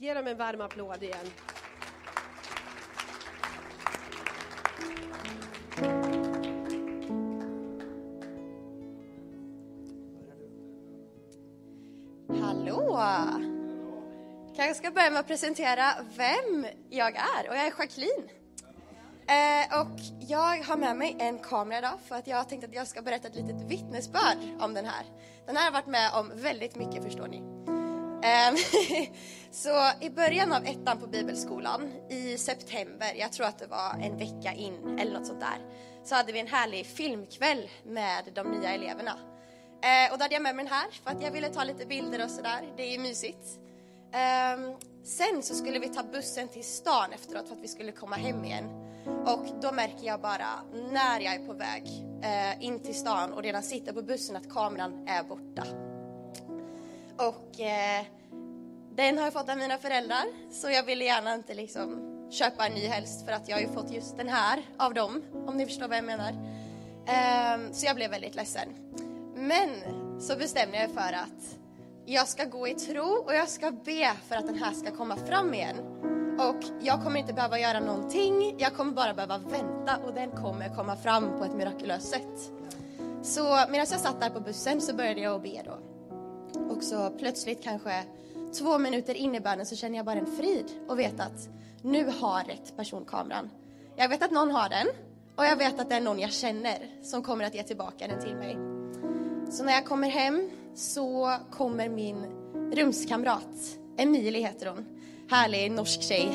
Ge dem en varm applåd igen. Hallå! Kanske ska börja med att presentera vem jag är. Och jag är Jacqueline. Eh, och jag har med mig en kamera idag för att jag tänkte att jag ska berätta ett litet vittnesbörd om den här. Den här har varit med om väldigt mycket förstår ni. Ehm, så i början av ettan på bibelskolan i september, jag tror att det var en vecka in eller något sånt där, så hade vi en härlig filmkväll med de nya eleverna. Ehm, och då hade jag med mig den här för att jag ville ta lite bilder och sådär. Det är ju mysigt. Ehm, sen så skulle vi ta bussen till stan efteråt för att vi skulle komma hem igen. Och då märker jag bara när jag är på väg eh, in till stan och redan sitter på bussen att kameran är borta. Och eh, den har jag fått av mina föräldrar så jag ville gärna inte liksom köpa en ny helst för att jag har ju fått just den här av dem om ni förstår vad jag menar. Eh, så jag blev väldigt ledsen. Men så bestämde jag för att jag ska gå i tro och jag ska be för att den här ska komma fram igen. Och jag kommer inte behöva göra någonting, jag kommer bara behöva vänta och den kommer komma fram på ett mirakulöst sätt. Så medan jag satt där på bussen så började jag att be då. Och så plötsligt kanske två minuter in i bönen så känner jag bara en frid och vet att nu har rätt person kameran. Jag vet att någon har den och jag vet att det är någon jag känner som kommer att ge tillbaka den till mig. Så när jag kommer hem så kommer min rumskamrat, Emilie heter hon, härlig norsk tjej,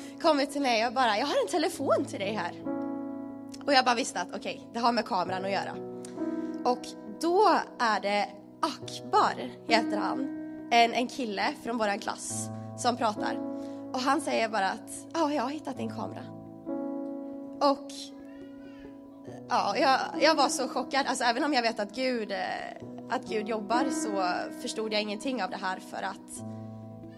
kommer till mig och bara, jag har en telefon till dig här. Och jag bara visste att okej, okay, det har med kameran att göra. Och då är det Akbar, heter han, en, en kille från vår klass som pratar. Och han säger bara att, ja, oh, jag har hittat din kamera. Och ja, jag, jag var så chockad. Alltså, även om jag vet att Gud, eh, att Gud jobbar så förstod jag ingenting av det här för att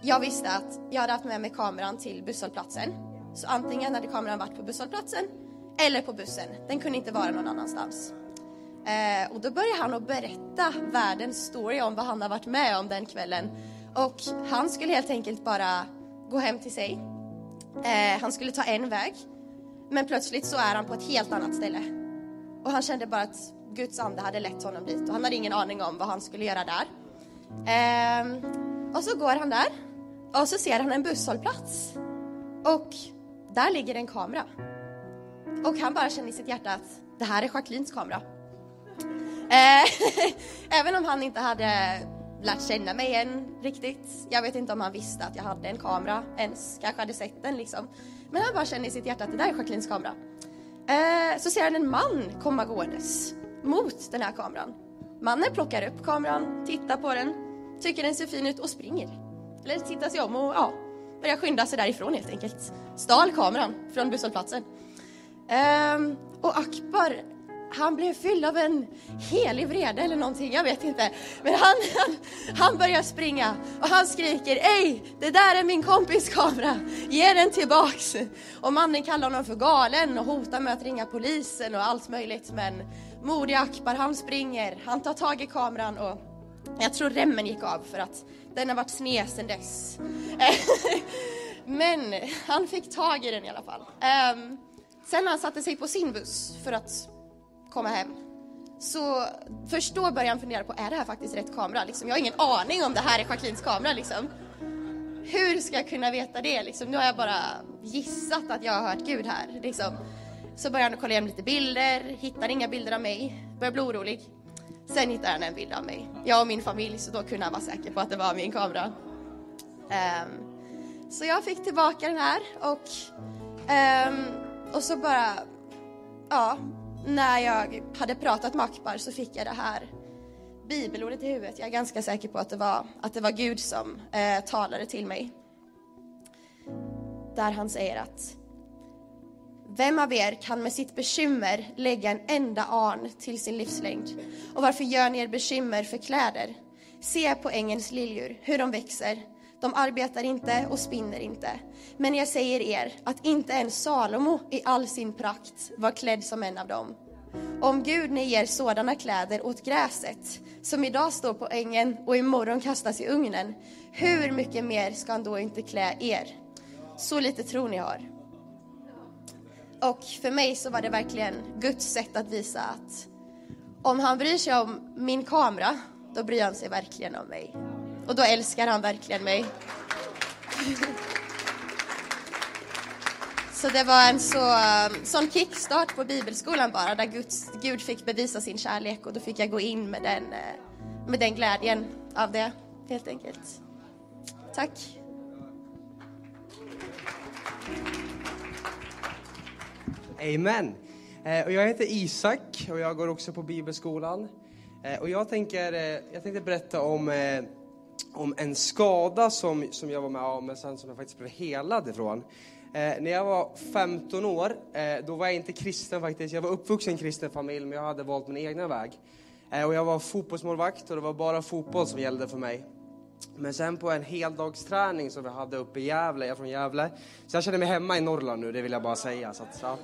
jag visste att jag hade haft med mig kameran till busshållplatsen. Så antingen hade kameran varit på busshållplatsen eller på bussen. Den kunde inte vara någon annanstans. Eh, och då började han att berätta världens story om vad han har varit med om den kvällen. Och han skulle helt enkelt bara gå hem till sig. Eh, han skulle ta en väg. Men plötsligt så är han på ett helt annat ställe. Och han kände bara att Guds ande hade lett honom dit och han hade ingen aning om vad han skulle göra där. Eh, och så går han där och så ser han en busshållplats. Och där ligger en kamera. Och han bara känner i sitt hjärta att det här är Jacquelines kamera. Eh, även om han inte hade lärt känna mig än riktigt. Jag vet inte om han visste att jag hade en kamera ens, kanske hade sett den liksom. Men han bara känner i sitt hjärta att det där är Jacquelines kamera. Eh, så ser han en man komma gåendes mot den här kameran. Mannen plockar upp kameran, tittar på den, tycker den ser fin ut och springer. Eller tittar sig om och ja, börjar skynda sig därifrån helt enkelt. Stal kameran från busshållplatsen. Um, och Akbar, han blev fylld av en helig vrede eller någonting, jag vet inte. Men han, han, han börjar springa och han skriker Ej, det där är min kompis kamera, ge den tillbaks. Och mannen kallar honom för galen och hotar med att ringa polisen och allt möjligt. Men modig Akbar, han springer, han tar tag i kameran och jag tror remmen gick av för att den har varit sned sedan dess. Men han fick tag i den i alla fall. Ehm, sen när han satte sig på sin buss för att komma hem så först då började han fundera på, är det här faktiskt rätt kamera? Liksom, jag har ingen aning om det här är Jacquelines kamera liksom. Hur ska jag kunna veta det liksom? Nu har jag bara gissat att jag har hört Gud här liksom. Så började han kolla igenom lite bilder, hittar inga bilder av mig, börjar bli orolig. Sen hittade han en bild av mig, jag och min familj, så då kunde han vara säker på att det var min kamera. Um, så jag fick tillbaka den här och, um, och så bara, ja, när jag hade pratat med Akbar så fick jag det här bibelordet i huvudet. Jag är ganska säker på att det var, att det var Gud som eh, talade till mig. Där han säger att vem av er kan med sitt bekymmer lägga en enda arn till sin livslängd? Och varför gör ni er bekymmer för kläder? Se på ängens liljor, hur de växer. De arbetar inte och spinner inte. Men jag säger er att inte ens Salomo i all sin prakt var klädd som en av dem. Om Gud ni ger sådana kläder åt gräset, som idag står på ängen och imorgon kastas i ugnen, hur mycket mer ska han då inte klä er? Så lite tro ni har. Och för mig så var det verkligen Guds sätt att visa att om han bryr sig om min kamera, då bryr han sig verkligen om mig. Och då älskar han verkligen mig. Så det var en så, um, sån kickstart på bibelskolan bara, där Guds, Gud fick bevisa sin kärlek och då fick jag gå in med den, eh, med den glädjen av det, helt enkelt. Tack. Amen. Eh, och jag heter Isak och jag går också på bibelskolan. Eh, och jag, tänker, jag tänkte berätta om, om en skada som, som jag var med om, men sen som jag faktiskt blev helad ifrån. Eh, när jag var 15 år, eh, då var jag inte kristen faktiskt. Jag var uppvuxen i en kristen familj, men jag hade valt min egna väg. Eh, och jag var fotbollsmålvakt och det var bara fotboll som gällde för mig. Men sen på en heldagsträning som vi hade uppe i Gävle, jag är från Gävle, så jag känner mig hemma i Norrland nu, det vill jag bara säga. Så att, så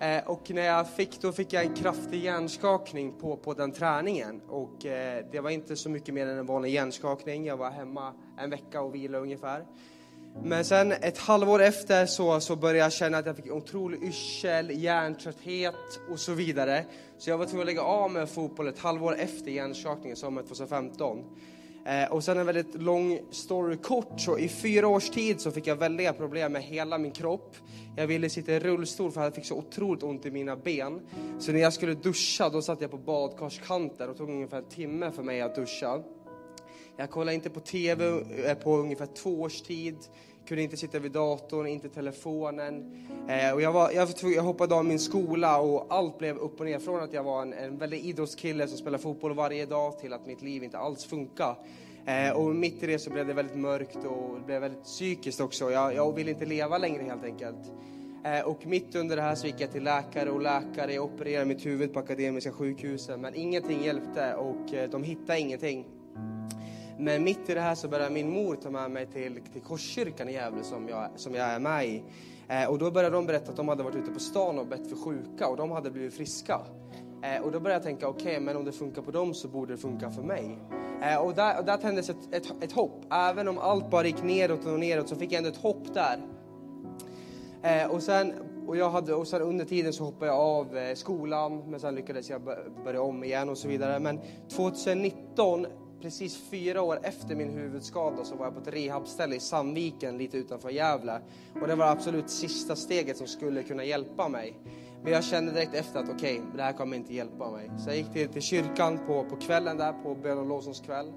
eh, och när jag fick, då fick jag en kraftig hjärnskakning på, på den träningen. Och eh, det var inte så mycket mer än en vanlig hjärnskakning, jag var hemma en vecka och vilade ungefär. Men sen ett halvår efter så, så började jag känna att jag fick otrolig yrsel, hjärntrötthet och så vidare. Så jag var tvungen att lägga av med fotboll ett halvår efter hjärnskakningen, sommaren 2015. Eh, och sen en väldigt lång story kort, så i fyra års tid så fick jag väldiga problem med hela min kropp. Jag ville sitta i rullstol för jag fick så otroligt ont i mina ben. Så när jag skulle duscha då satt jag på badkarskanten och det tog ungefär en timme för mig att duscha. Jag kollade inte på TV eh, på ungefär två års tid. Kunde inte sitta vid datorn, inte telefonen. Eh, och jag, var, jag, jag hoppade av min skola och allt blev upp och ner. Från att jag var en, en väldigt idrottskille som spelade fotboll varje dag till att mitt liv inte alls funkade. Eh, och mitt i det så blev det väldigt mörkt och det blev väldigt psykiskt också. Jag, jag ville inte leva längre helt enkelt. Eh, och mitt under det här så gick jag till läkare och läkare. Jag opererade mitt huvud på Akademiska sjukhuset men ingenting hjälpte och eh, de hittade ingenting. Men mitt i det här så började min mor ta med mig till, till Korskyrkan i Gävle som jag, som jag är med i. Eh, och då började de berätta att de hade varit ute på stan och bett för sjuka och de hade blivit friska. Eh, och då började jag tänka, okej, okay, men om det funkar på dem så borde det funka för mig. Eh, och, där, och där tändes ett, ett, ett hopp. Även om allt bara gick neråt och neråt så fick jag ändå ett hopp där. Eh, och sen och, jag hade, och sen under tiden så hoppade jag av eh, skolan, men sen lyckades jag börja om igen och så vidare. Men 2019 precis fyra år efter min huvudskada så var jag på ett rehabställe i Sandviken lite utanför Gävle. Och det var absolut sista steget som skulle kunna hjälpa mig. Men jag kände direkt efter att okej, okay, det här kommer inte hjälpa mig. Så jag gick till, till kyrkan på, på kvällen där, på bön och lovsångskväll.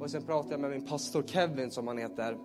Och sen pratade jag med min pastor Kevin som han heter.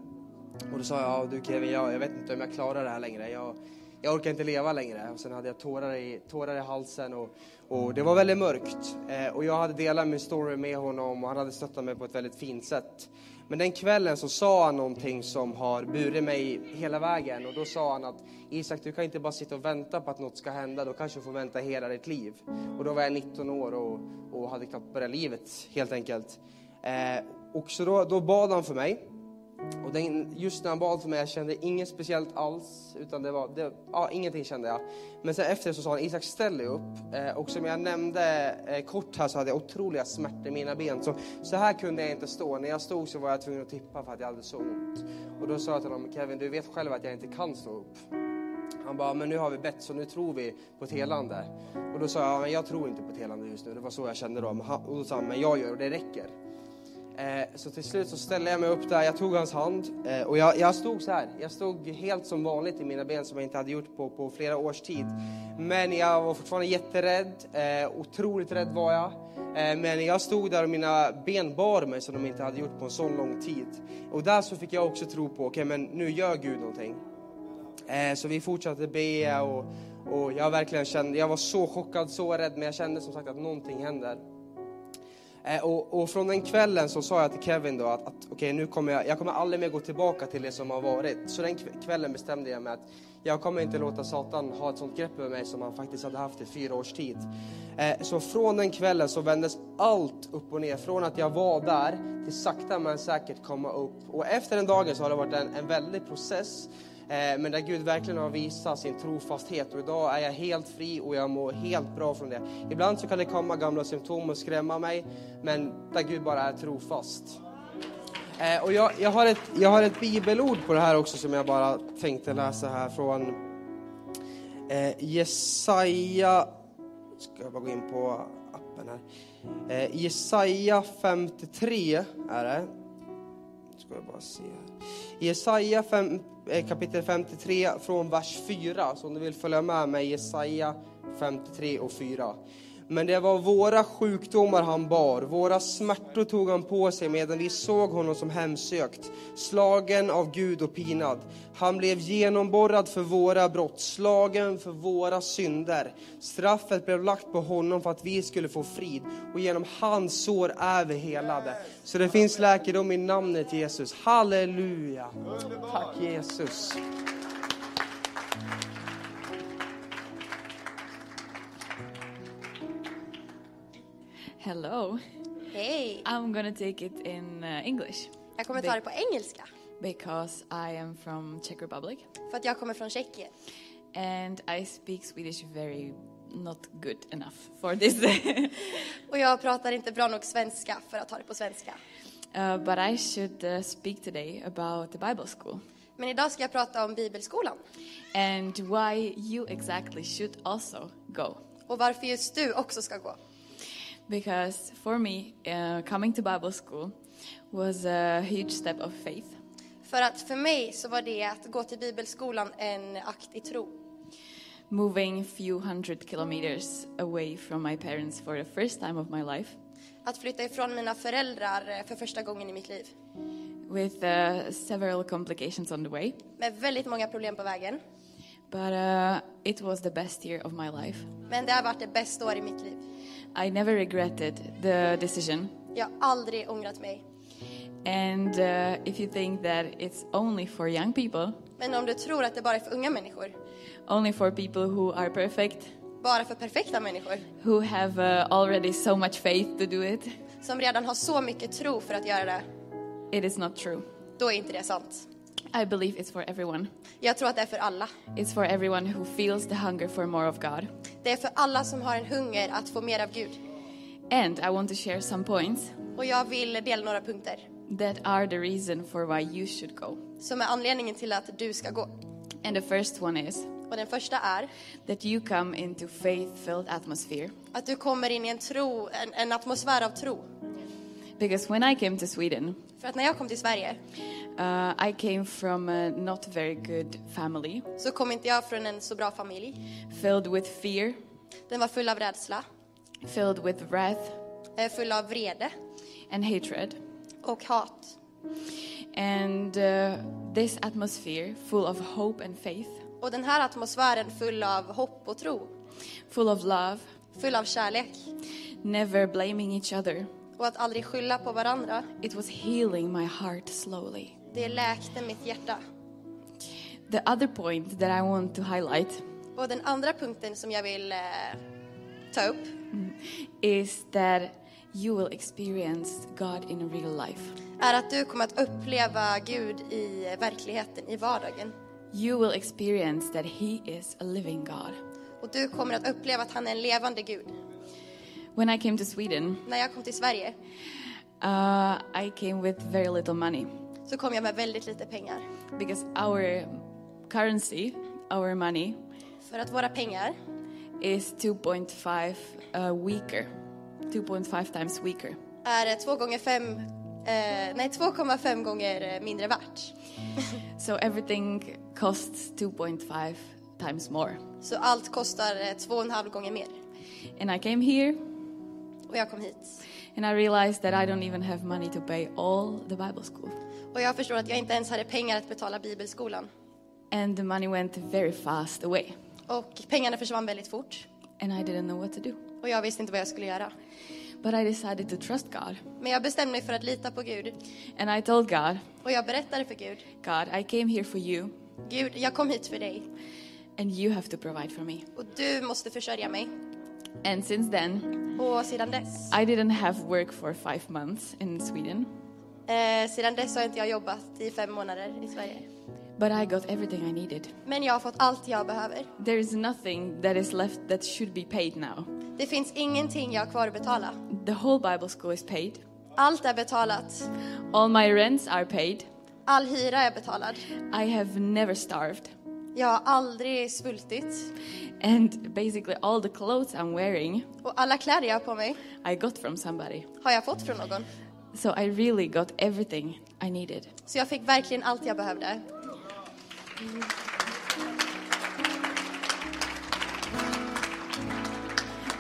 Och då sa jag, ja du Kevin, jag, jag vet inte om jag klarar det här längre. Jag, jag orkar inte leva längre. Och sen hade jag tårar i, tårar i halsen och, och det var väldigt mörkt. Eh, och jag hade delat min story med honom och han hade stöttat mig på ett väldigt fint sätt. Men den kvällen så sa han någonting som har burit mig hela vägen och då sa han att Isak du kan inte bara sitta och vänta på att något ska hända, då kanske du får vänta hela ditt liv. Och då var jag 19 år och, och hade knappt börjat livet helt enkelt. Eh, och så då, då bad han för mig och den, just när han bad för mig, jag kände inget speciellt alls, utan det var, det, ja, ingenting kände jag. Men sen efter så sa han, Isak ställ dig upp. Eh, och som jag nämnde eh, kort här så hade jag otroliga smärtor i mina ben. Så, så här kunde jag inte stå. När jag stod så var jag tvungen att tippa för att jag hade så ont. Och då sa jag till honom, Kevin du vet själv att jag inte kan stå upp. Han bara, men nu har vi bett så nu tror vi på ett helande. Och då sa jag, men jag tror inte på ett helande just nu. Det var så jag kände då. Och då sa han, men jag gör och det räcker. Eh, så till slut så ställde jag mig upp där, jag tog hans hand eh, och jag, jag, stod så här. Jag stod helt som vanligt i mina ben som jag inte hade gjort på, på flera års tid. Men jag var fortfarande jätterädd, eh, otroligt rädd var jag. Eh, men jag stod där och mina ben bar mig som de inte hade gjort på en sån lång tid. Och där så fick jag också tro på, okej okay, men nu gör Gud någonting. Eh, så vi fortsatte be och, och jag verkligen kände, jag var så chockad, så rädd men jag kände som sagt att någonting händer. Eh, och, och, från den kvällen så sa jag till Kevin då att, att okej okay, nu kommer jag, jag kommer aldrig mer gå tillbaka till det som har varit. Så den kvällen bestämde jag mig att jag kommer inte låta Satan ha ett sånt grepp över mig som han faktiskt hade haft i fyra års tid. Eh, så från den kvällen så vändes allt upp och ner. Från att jag var där till sakta men säkert komma upp. Och efter den dagen så har det varit en, en väldig process Eh, men där Gud verkligen har visat sin trofasthet och idag är jag helt fri och jag mår helt bra från det. Ibland så kan det komma gamla symptom och skrämma mig, men där Gud bara är trofast. Eh, och jag, jag, har ett, jag har ett bibelord på det här också som jag bara tänkte läsa här från eh, Jesaja, ska jag bara gå in på appen här. Eh, Jesaja 53 är det. Ska jag bara se här. Jesaja 53 Eh, kapitel 53 från vers 4, så om du vill följa med mig, Jesaja 53 och 4. Men det var våra sjukdomar han bar, våra smärtor tog han på sig medan vi såg honom som hemsökt, slagen av Gud och pinad. Han blev genomborrad för våra brott, slagen för våra synder. Straffet blev lagt på honom för att vi skulle få frid och genom hans sår är vi helade. Så det finns läkedom i namnet Jesus. Halleluja! Tack Jesus. Hello. Hej! I'm gonna take it in uh, English Jag kommer ta det på engelska, because I am from Czech Republic för att jag kommer från Tjeckien. and I speak Swedish very not good enough for this. Och jag pratar inte bra nog svenska för att ta det på svenska. uh, but I should uh, speak today about the Bible school Men idag ska jag prata om bibelskolan and why you exactly should also go. och varför just du också ska gå. Because for me, uh, coming to Bible school was a huge step of faith. För att för mig så var det att gå till bibelskolan en akt i tro. Moving few hundred kilometers away from my parents for the first time of my life. Att flytta ifrån mina föräldrar eh, för första gången i mitt liv. with uh, several complications on the way. Med väldigt många problem på vägen. But uh, it was the best year of my life. Men det har varit det bästa år i mitt liv. I never regretted the decision. Jag har aldrig ångrat mig. And uh, if you think that it's only for young people, Men om du tror att det bara är för unga människor, only for people who are perfect, bara för perfekta människor, who have uh, already so much faith to do it, som redan har så mycket tro för att göra det, it is not true. då är inte det sant. I believe it's for everyone. Jag tror att det är för alla. It's for everyone who feels the hunger for more of God. Det är för alla som har en hunger att få mer av Gud. And I want to share some points Och jag vill dela några punkter that are the reason for why you should go. som är anledningen till att du ska gå. And the first one is Och den första är that you come into faith-filled atmosphere. att du kommer in i en tro, en, en atmosfär av tro. Because when I came to Sweden, För att när jag kom till Sverige uh, I came from a not very good family, så kom inte jag från en så bra familj. filled with fear, Den var full av rädsla, filled with wrath eh, full av vrede and hatred. och hat. And uh, this atmosphere, full of hope and faith, Och den här atmosfären full av hopp och tro, full of love, full av kärlek never blaming each other, och att aldrig skylla på varandra, it was healing my heart slowly. det läkte mitt hjärta. The other point that I want to highlight Och den andra punkten som jag vill eh, ta upp is that you will experience God in real life. är att du kommer att uppleva Gud i verkligheten, i vardagen. You will experience that He is a living God. Och du kommer att uppleva att han är en levande Gud. When I came to Sweden, När jag kom till Sverige uh, I came with very little money så kom jag med väldigt lite pengar. because our currency, our money, För att våra pengar is 2.5 uh, weaker, 2.5 times weaker. är 2 gånger 5, eh, nej 2,5 gånger eh, mindre värt. So everything costs 2.5 times more. Så allt kostar eh, två och en halv gånger mer. And I came here Och jag kom hit. and I realized that I don't even have money to pay all the Bible school. Och jag förstår att jag inte ens hade pengar att betala bibelskolan. And the money went very fast away. Och pengarna försvann väldigt fort. And I didn't know what to do. Och jag visste inte vad jag skulle göra. But I decided to trust God. Men jag bestämde mig för att lita på Gud. And I told God, Och jag berättade för Gud. God, I came here for you, Gud, jag kom hit för dig. and you have to provide for me. Och du måste försörja mig. And since then, Och sedan dess, I didn't have work for five months in Sweden. eh, sedan dess har inte jag jobbat i fem månader i Sverige. But I got everything I needed. Men jag har fått allt jag behöver. There is nothing that is left that should be paid now. Det finns ingenting jag har kvar att betala. The whole Bible school is paid. Allt är betalat. All my rents are paid. All hyra är betalad. I have never starved. Jag har aldrig svultit. And basically, all the clothes I'm wearing, Och alla kläder jag har på mig I got from somebody. har jag fått från någon. So I really got everything I needed. Så jag fick verkligen allt jag behövde.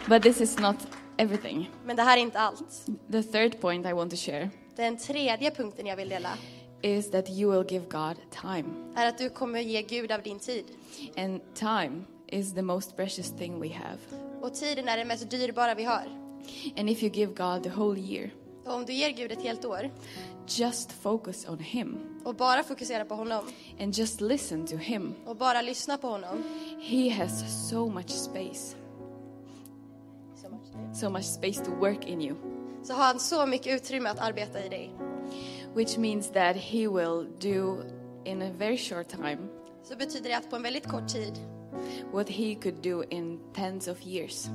But this is not everything. Men det här är inte allt. The third point I want to share Den tredje punkten jag vill dela is that you will give God time. är att du kommer ge Gud av din tid. And time is the most precious thing we have. Och tiden är det mest dyrbara vi har. And if you give God the whole year, Och om du ger Gud ett helt år just focus on Him och bara fokuserar på honom and just listen to Him. och bara lyssnar på honom He has so much space, so much space to work in you, så har han så mycket utrymme att arbeta i dig. Which means that He will do in a very short time Så betyder det att på en väldigt kort tid what He could do in tens of years.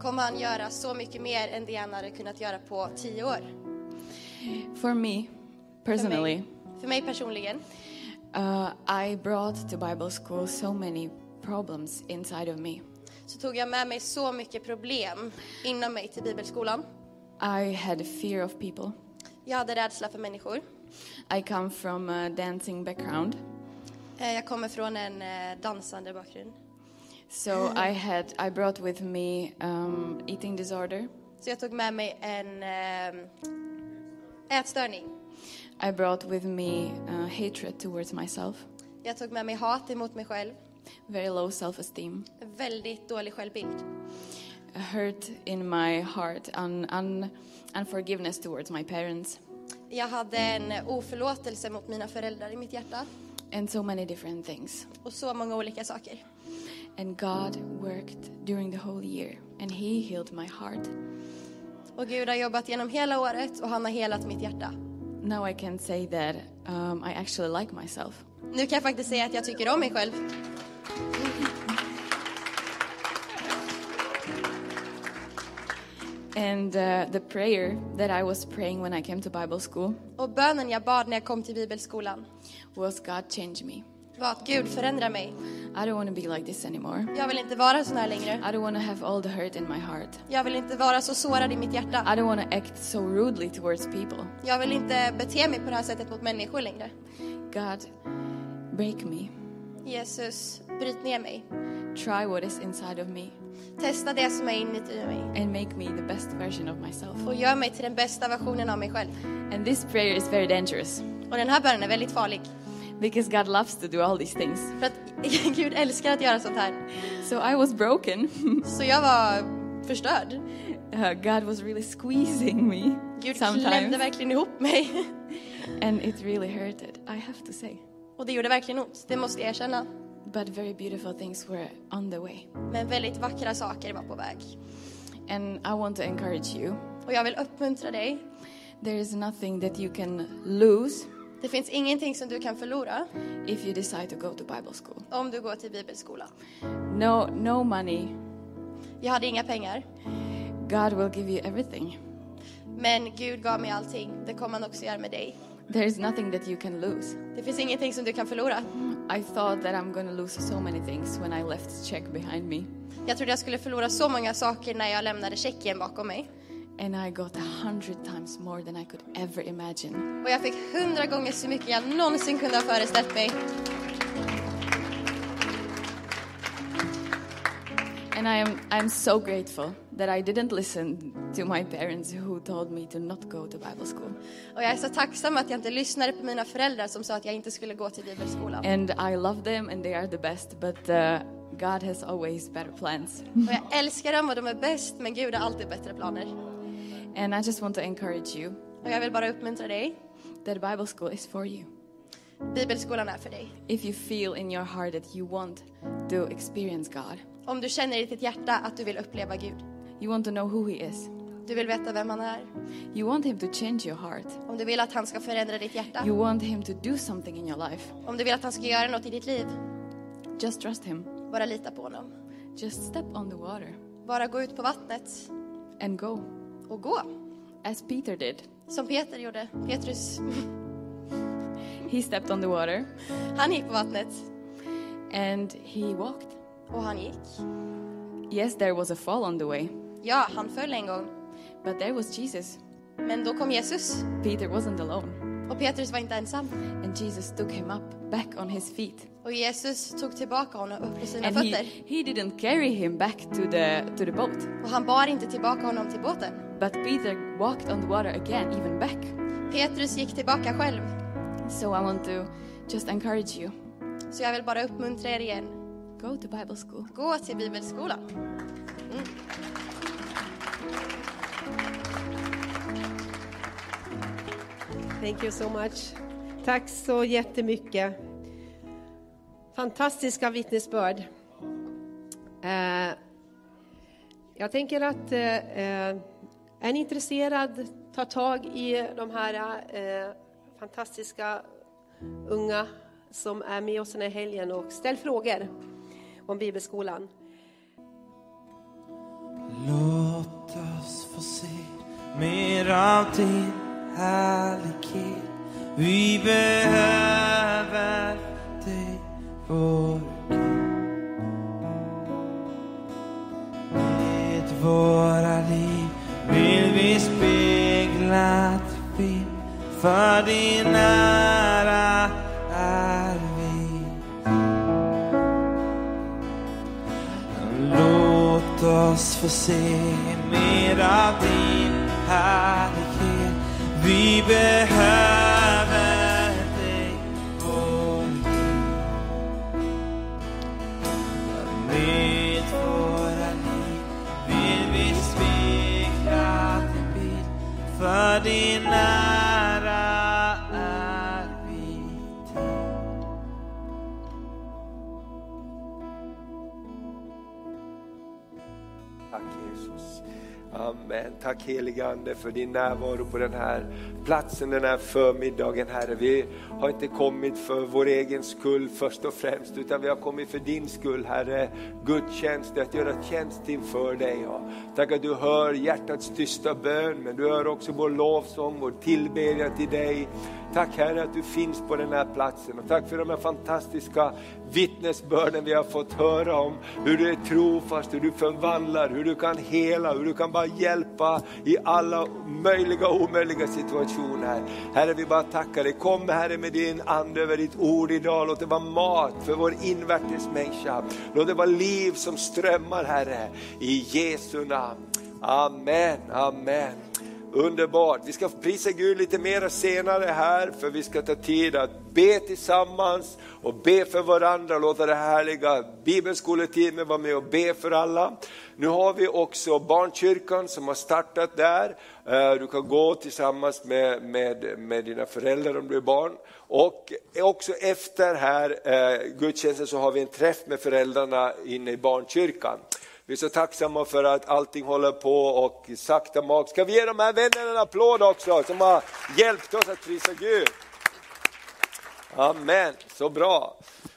kommer han göra så mycket mer än det han hade kunnat göra på tio år. For me, För personally, mig, för mig personligen uh, I brought to Bible school so many problems inside of me. så tog jag med mig så mycket problem inom mig till bibelskolan. I had fear of people. Jag hade rädsla för människor. I come from a dancing background, Eh, Jag kommer från en eh, dansande bakgrund. so I had I brought with me um, eating disorder. Så jag tog med mig en eh, ätstörning. I brought with me uh, hatred towards myself, Jag tog med mig hat emot mig själv. very low self-esteem, Väldigt dålig självbild. a hurt in my heart, un, un, unforgiveness towards my parents, Jag hade en oförlåtelse mot mina föräldrar i mitt hjärta. and so many different things. Och så många olika saker. And God worked during the whole year, and He healed my heart. Och Gud har jobbat genom hela året och han har helat mitt hjärta. Now I can say that um, I actually like myself. Nu kan jag faktiskt säga att jag tycker om mig själv. And uh, the prayer that I was praying when I came to Bible school Och bönen jag bad när jag kom till bibelskolan was God change me. var att Gud förändrar mig. I don't want to be like this anymore. Jag vill inte vara sån här längre. I don't want to have all the hurt in my heart. Jag vill inte vara så sårad i mitt hjärta. I don't want to act so rudely towards people. Jag vill inte bete mig på det här sättet mot människor längre. God, break me. Jesus, bryt ner mig. Try what is inside of me Testa det som är inuti mig. and make me the best version of myself. Och gör mig till den bästa versionen av mig själv. And this prayer is very dangerous Och den här bönen är väldigt farlig. because God loves to do all these things. För att Gud älskar att göra sånt här. So I was broken. Så jag var förstörd. Uh, God was really squeezing me Gud sometimes. klämde verkligen ihop mig. And it really hurted, I have to say. Och det gjorde verkligen ont, det måste jag erkänna. But very beautiful things were on the way. Men väldigt vackra saker var på väg. And I want to encourage you Och jag vill uppmuntra dig. there is nothing that you can lose Det finns ingenting som du kan förlora if you decide to go to Bible school. om du går till bibelskolan. No, no money. Jag hade inga pengar, God will give you everything. men Gud gav mig allting. Det kommer han också göra med dig. There is nothing that you can lose. Det finns ingenting som du kan förlora. I thought that I'm to lose so many things when I left Czech behind me. Jag trodde jag skulle förlora så många saker när jag lämnade Tjeckien bakom mig. And I got a hundred times more than I could ever imagine. Och jag fick hundra gånger så mycket jag någonsin kunde ha föreställt mig. And I am I'm so grateful that I didn't listen to my parents who told me to not go to Bible school. Och jag är så tacksam att jag inte lyssnade på mina föräldrar som sa att jag inte skulle gå till bibelskolan. And I love them and they are the best, but uh, God has always better plans. Och jag älskar dem och de är bäst, men Gud har alltid bättre planer. And I just want to encourage you Och jag vill bara uppmuntra dig. that Bible school is for you. Bibelskolan är för dig. If you feel in your heart that you want to experience God, Om du känner i ditt hjärta att du vill uppleva Gud. you want to know who He is, Du vill veta vem han är. You want Him to change your heart. Om du vill att han ska förändra ditt hjärta. You want Him to do something in your life. Om du vill att han ska göra något i ditt liv. Just trust Him. Bara lita på honom. Just step on the water Bara gå ut på vattnet and go, och gå. as Peter did. Som Peter gjorde. Petrus, He stepped on the water han gick på vattnet and he walked. Och han gick. Yes, there was a fall on the way, Ja, han föll en gång. but there was Jesus. Men då kom Jesus Peter wasn't alone. och Petrus var inte ensam. And Jesus took him up back on his feet. Och Jesus tog tillbaka honom upp på sina And he, fötter. he didn't carry him back to the, to the boat, Och han bar inte tillbaka honom till båten. but Peter walked on the water again, even back. Petrus gick tillbaka själv. So I want to just encourage you Så jag vill bara uppmuntra er igen. Go to Bible school. Gå till bibelskolan. Thank you so much. Tack så jättemycket. Fantastiska vittnesbörd. Eh, jag tänker att eh, eh, är ni intresserad, ta tag i de här eh, fantastiska unga som är med oss den här helgen och ställ frågor om bibelskolan. Låt oss få se mer av din härlighet. Vi behöver dig, vår Gud. Med våra liv vill vi spegla din bild. För din ära oss få se mer av din härlighet. Vi behöver dig, vår Gud. Med våra liv vill vi spegla din bild. För din ära Tack helige Ande för din närvaro på den här platsen den här förmiddagen Herre. Vi har inte kommit för vår egen skull först och främst utan vi har kommit för din skull Herre. Gudstjänst, att göra tjänst inför dig. Ja. Tack att du hör hjärtats tysta bön men du hör också vår lovsång, vår tillbedjan till dig. Tack Herre att du finns på den här platsen och tack för de här fantastiska vittnesbörden vi har fått höra om hur du är trofast, hur du förvandlar, hur du kan hela, hur du kan bara hjälpa i alla möjliga och omöjliga situationer. Herre vi bara tackar dig, kom Herre med din ande över ditt ord idag, låt det vara mat för vår invärtes människa. Låt det vara liv som strömmar Herre, i Jesu namn. Amen, amen. Underbart. Vi ska prisa Gud lite mer senare här för vi ska ta tid att be tillsammans och be för varandra. Låta det härliga bibelskoleteamet vara med och be för alla. Nu har vi också barnkyrkan som har startat där. Eh, du kan gå tillsammans med, med, med dina föräldrar om du är barn. Och också efter här eh, gudstjänsten så har vi en träff med föräldrarna inne i barnkyrkan. Vi är så tacksamma för att allting håller på och sakta mak. Ska vi ge de här vännerna en applåd också som har hjälpt oss att prisa Gud? Amen, så bra.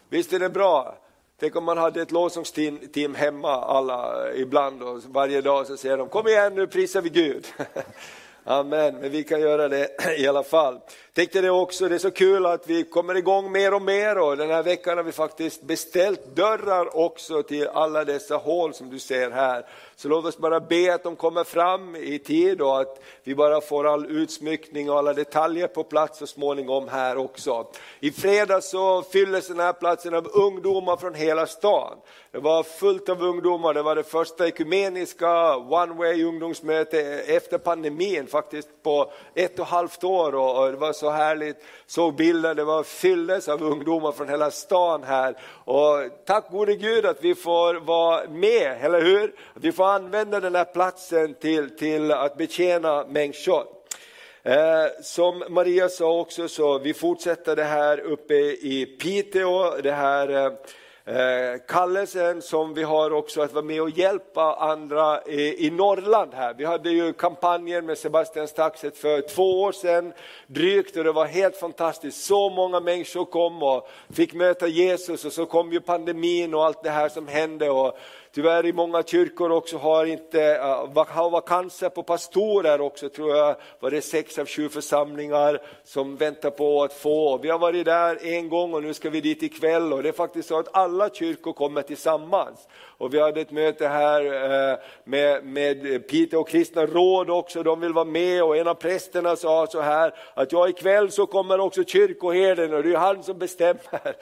Visst är det bra? Tänk om man hade ett lovsångsteam hemma alla ibland och varje dag så säger de kom igen nu prisar vi Gud. Amen, men vi kan göra det i alla fall. Tänkte det också, det är så kul att vi kommer igång mer och mer och den här veckan har vi faktiskt beställt dörrar också till alla dessa hål som du ser här. Så låt oss bara be att de kommer fram i tid och att vi bara får all utsmyckning och alla detaljer på plats så småningom här också. I fredags så fylldes den här platsen av ungdomar från hela stan. Det var fullt av ungdomar, det var det första ekumeniska one way ungdomsmöte efter pandemin faktiskt på ett och ett halvt år och och det var så härligt. Såg bilder, det var fylldes av ungdomar från hela stan här. Och tack gode Gud att vi får vara med, eller hur? Att vi får använda den här platsen till, till att betjäna människor. Eh, som Maria sa också så vi fortsätter det här uppe i Piteå, det här eh, Eh, kallelsen som vi har också att vara med och hjälpa andra i, i Norrland här. Vi hade ju kampanjen med Sebastian Staxet för två år sedan drygt och det var helt fantastiskt. Så många människor kom och fick möta Jesus och så kom ju pandemin och allt det här som hände. Och Tyvärr i många kyrkor också har inte har vakanser på pastorer också tror jag var det sex av sju församlingar som väntar på att få. Vi har varit där en gång och nu ska vi dit ikväll och det är faktiskt så att alla kyrkor kommer tillsammans. Och vi hade ett möte här eh, med, med Peter och kristna råd också, de vill vara med och en av prästerna sa så här att ja ikväll så kommer också kyrkoherden och det är han som bestämmer.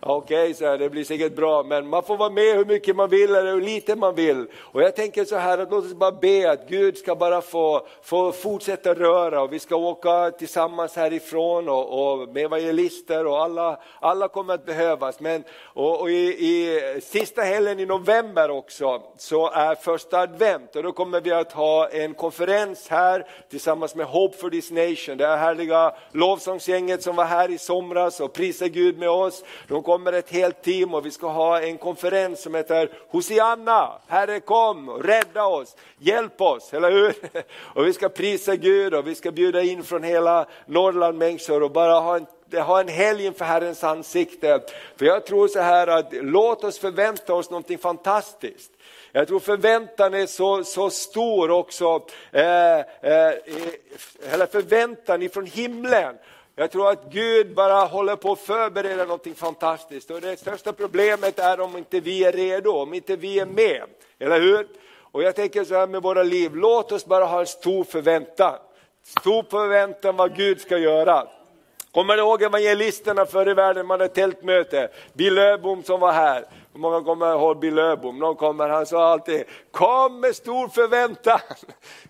Okej, okay, det blir säkert bra, men man får vara med hur mycket man vill eller hur lite man vill. Och jag tänker så här, att låt oss bara be att Gud ska bara få, få fortsätta röra och vi ska åka tillsammans härifrån och, och med evangelister och alla, alla kommer att behövas. Men, och, och i, i, sista helgen i november också så är första advent och då kommer vi att ha en konferens här tillsammans med Hope for this nation. Det här härliga lovsångsgänget som var här i somras och prisade Gud med oss. De kommer ett helt team och vi ska ha en konferens som heter Hosianna, Herre kom, rädda oss, hjälp oss, eller hur? Och vi ska prisa Gud och vi ska bjuda in från hela Norrland människor och bara ha en ha en helg inför Herrens ansikte. För jag tror så här att låt oss förvänta oss någonting fantastiskt. Jag tror förväntan är så, så stor också, eh, eh, eller förväntan ifrån himlen. Jag tror att Gud bara håller på att förbereda någonting fantastiskt. Och det största problemet är om inte vi är redo, om inte vi är med. Eller hur? Och jag tänker så här med våra liv, låt oss bara ha en stor förväntan. Stor förväntan vad Gud ska göra. Kommer ni ihåg evangelisterna förr i världen, man hade tältmöte? Bill Öbom som var här. Många kommer ihåg Bill Öbom? Någon kommer, han sa alltid, kom med stor förväntan.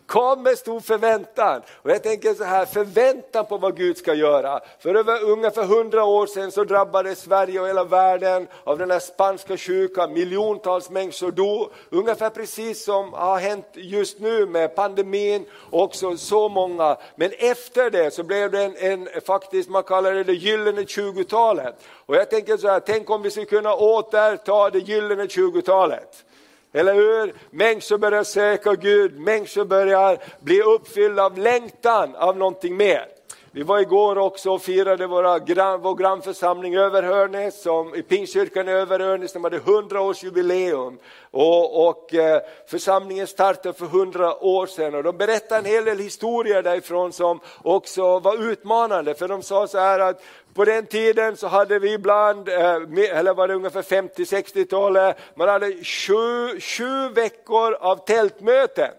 Kom med stor förväntan. Och jag tänker så här, förväntan på vad Gud ska göra. För över ungefär hundra år sedan så drabbades Sverige och hela världen av den här spanska sjukan. Miljontals människor dog. Ungefär precis som har hänt just nu med pandemin. Också så många. Men efter det så blev det en, en faktiskt, man kallar det det gyllene 20-talet. Och jag tänker så här, tänk om vi skulle kunna återta det gyllene 20-talet. Eller hur? Människor börjar söka Gud, människor börjar bli uppfyllda av längtan av någonting mer. Vi var igår också och firade våra gran, vår grannförsamling Överhörnes, som, i Pingstkyrkan i Överhörnes, de hade 100-årsjubileum. Och, och eh, församlingen startade för 100 år sedan och de berättade en hel del historier därifrån som också var utmanande. För de sa så här att på den tiden så hade vi ibland, eh, eller var det ungefär 50-60-talet, man hade sju, sju veckor av tältmöten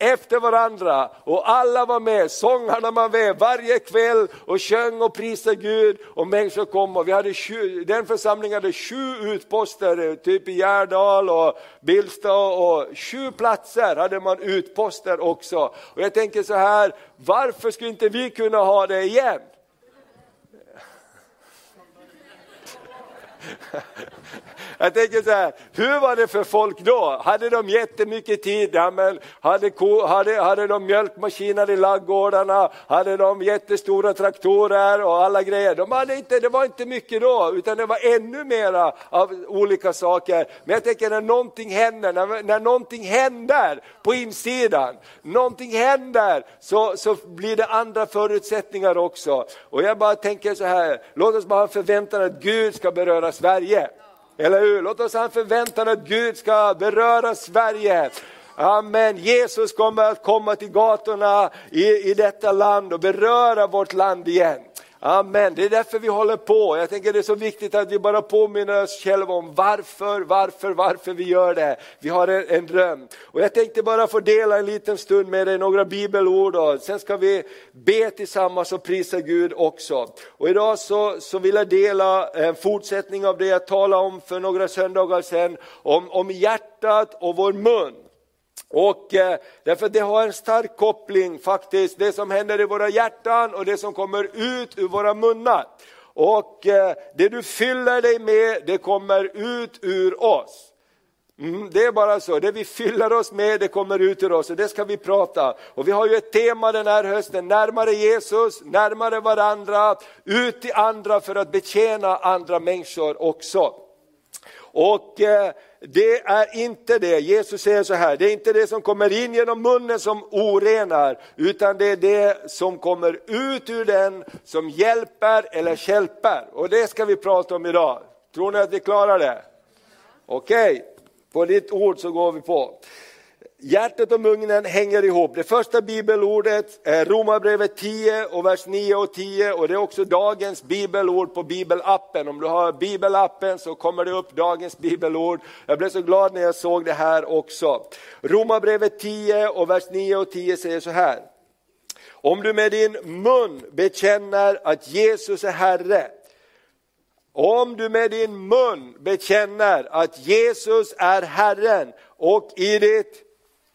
efter varandra och alla var med, sångarna var med varje kväll och sjöng och prisade Gud och människor kom och vi hade sju, den församlingen hade sju utposter, typ i Gärdal och Billsta och sju platser hade man utposter också. Och jag tänker så här, varför skulle inte vi kunna ha det igen? Jag tänker så här, hur var det för folk då? Hade de jättemycket tid? Ja, men hade, ko, hade, hade de mjölkmaskiner i laggårdarna? Hade de jättestora traktorer och alla grejer? De hade inte, det var inte mycket då, utan det var ännu mera av olika saker. Men jag tänker när någonting händer, när, när någonting händer på insidan, någonting händer så, så blir det andra förutsättningar också. Och jag bara tänker så här, låt oss bara ha förväntan att Gud ska beröra Sverige. Eller hur? Låt oss ha en förväntan att Gud ska beröra Sverige. Amen. Jesus kommer att komma till gatorna i, i detta land och beröra vårt land igen. Amen, det är därför vi håller på. Jag tänker det är så viktigt att vi bara påminner oss själva om varför, varför, varför vi gör det. Vi har en, en dröm. Och jag tänkte bara få dela en liten stund med dig, några bibelord och sen ska vi be tillsammans och prisa Gud också. Och idag så, så vill jag dela en fortsättning av det jag talade om för några söndagar sedan, om, om hjärtat och vår mun. Och eh, därför det har en stark koppling faktiskt, det som händer i våra hjärtan och det som kommer ut ur våra munnar. Och eh, det du fyller dig med, det kommer ut ur oss. Mm, det är bara så, det vi fyller oss med det kommer ut ur oss och det ska vi prata. Och vi har ju ett tema den här hösten, närmare Jesus, närmare varandra, ut till andra för att betjäna andra människor också. Och eh, det är inte det, Jesus säger så här, det är inte det som kommer in genom munnen som orenar, utan det är det som kommer ut ur den som hjälper eller hjälper. Och det ska vi prata om idag. Tror ni att vi klarar det? Okej, okay. på ditt ord så går vi på. Hjärtat och munnen hänger ihop. Det första bibelordet är Romarbrevet 10 och vers 9 och 10 och det är också dagens bibelord på bibelappen. Om du har bibelappen så kommer det upp dagens bibelord. Jag blev så glad när jag såg det här också. Romarbrevet 10 och vers 9 och 10 säger så här. Om du med din mun bekänner att Jesus är Herre om du med din mun bekänner att Jesus är Herren och i ditt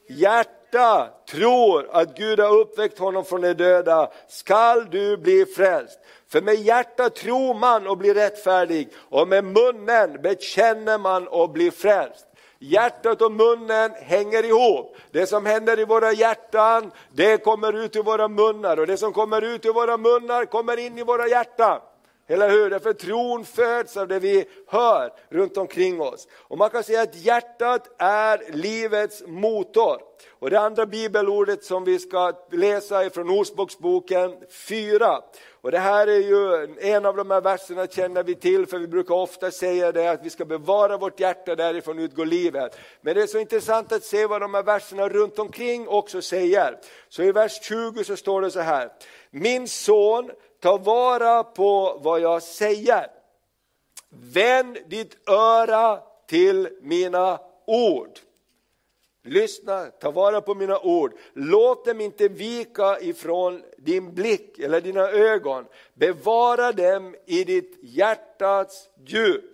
hjärta tror att Gud har uppväckt honom från de döda skall du bli frälst. För med hjärta tror man och blir rättfärdig och med munnen bekänner man och blir frälst. Hjärtat och munnen hänger ihop. Det som händer i våra hjärtan, det kommer ut i våra munnar och det som kommer ut ur våra munnar kommer in i våra hjärtan. Eller hur? Därför tron föds av det vi hör runt omkring oss. Och man kan säga att hjärtat är livets motor. Och det andra bibelordet som vi ska läsa är från Ordspråksboken 4. Och det här är ju en av de här verserna känner vi till, för vi brukar ofta säga det att vi ska bevara vårt hjärta, därifrån utgår livet. Men det är så intressant att se vad de här verserna runt omkring också säger. Så i vers 20 så står det så här. Min son, ta vara på vad jag säger. Vänd ditt öra till mina ord. Lyssna, ta vara på mina ord. Låt dem inte vika ifrån din blick eller dina ögon. Bevara dem i ditt hjärtats djup.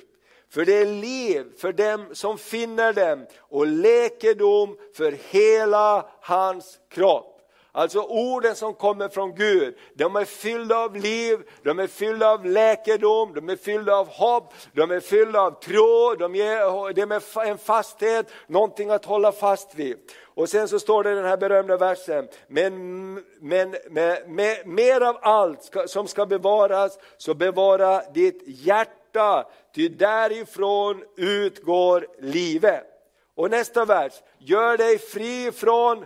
För det är liv för dem som finner dem och läkedom för hela hans kropp. Alltså orden som kommer från Gud, de är fyllda av liv, de är fyllda av läkedom, de är fyllda av hopp, de är fyllda av tro, de ger är en fasthet, någonting att hålla fast vid. Och sen så står det i den här berömda versen, men, men med, med, mer av allt ska, som ska bevaras, så bevara ditt hjärta, ty därifrån utgår livet. Och nästa vers, gör dig fri från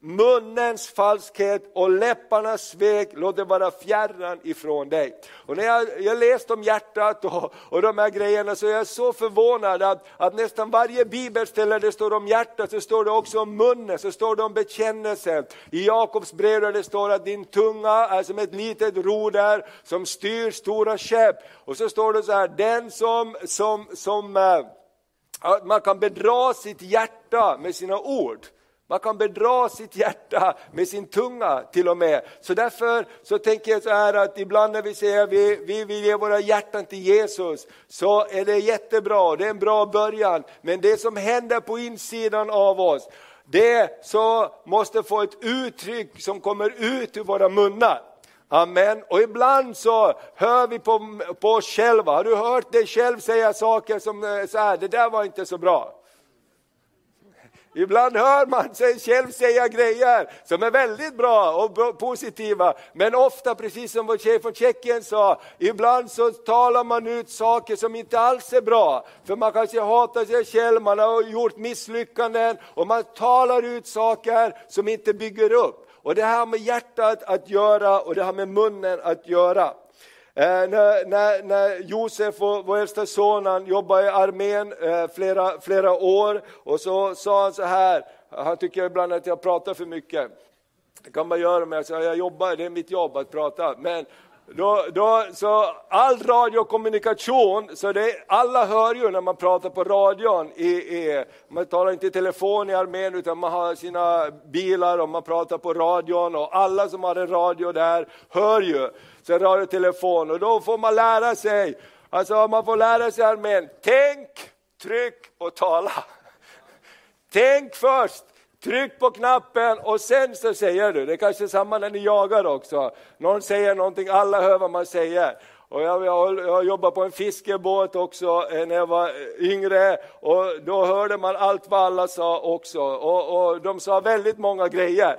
munnens falskhet och läpparnas svek, låt det vara fjärran ifrån dig. Och när jag, jag läst om hjärtat och, och de här grejerna så är jag så förvånad att, att nästan varje bibelställe det står om hjärtat så står det också om munnen, så står det om bekännelsen. I Jakobs brev där det står att din tunga är som ett litet roder som styr stora skepp. Och så står det så här, den som, som, som äh, man kan bedra sitt hjärta med sina ord. Man kan bedra sitt hjärta med sin tunga till och med. Så därför så tänker jag så här att ibland när vi säger att vi, vi vill ge våra hjärtan till Jesus, så är det jättebra, det är en bra början. Men det som händer på insidan av oss, det så måste få ett uttryck som kommer ut ur våra munnar. Amen. Och ibland så hör vi på, på oss själva, har du hört dig själv säga saker som eh, så här, det där var inte så bra. Ibland hör man sig själv säga grejer som är väldigt bra och positiva, men ofta, precis som vår tjej från Tjeckien sa, ibland så talar man ut saker som inte alls är bra. För man kanske hatar sig själv, man har gjort misslyckanden och man talar ut saker som inte bygger upp. Och det har med hjärtat att göra och det har med munnen att göra. Eh, när, när, när Josef, vår äldsta son, han jobbade i armén eh, flera, flera år och så sa han så här, han tycker ibland att jag pratar för mycket. Det kan man göra, men jag, säger, jag jobbar, det är mitt jobb att prata. Men då, då, så all radiokommunikation, så det, alla hör ju när man pratar på radion. I, i, man talar inte i telefon i armén utan man har sina bilar och man pratar på radion och alla som har en radio där hör ju. Sen radio och telefon och då får man lära sig, alltså man får lära sig armén, tänk, tryck och tala. Tänk först, Tryck på knappen och sen så säger du, det är kanske är samma när ni jagar också. Någon säger någonting, alla hör vad man säger. Och jag, jag, jag jobbade på en fiskebåt också eh, när jag var eh, yngre och då hörde man allt vad alla sa också. Och, och de sa väldigt många grejer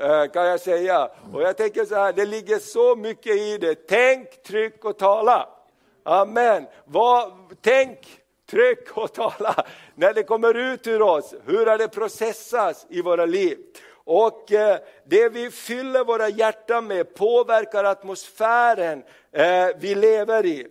Eh, kan jag säga. Och jag tänker så här, det ligger så mycket i det. Tänk, tryck och tala. Amen. Vad, tänk, tryck och tala när det kommer ut ur oss. Hur har det processats i våra liv? Och eh, det vi fyller våra hjärtan med påverkar atmosfären eh, vi lever i.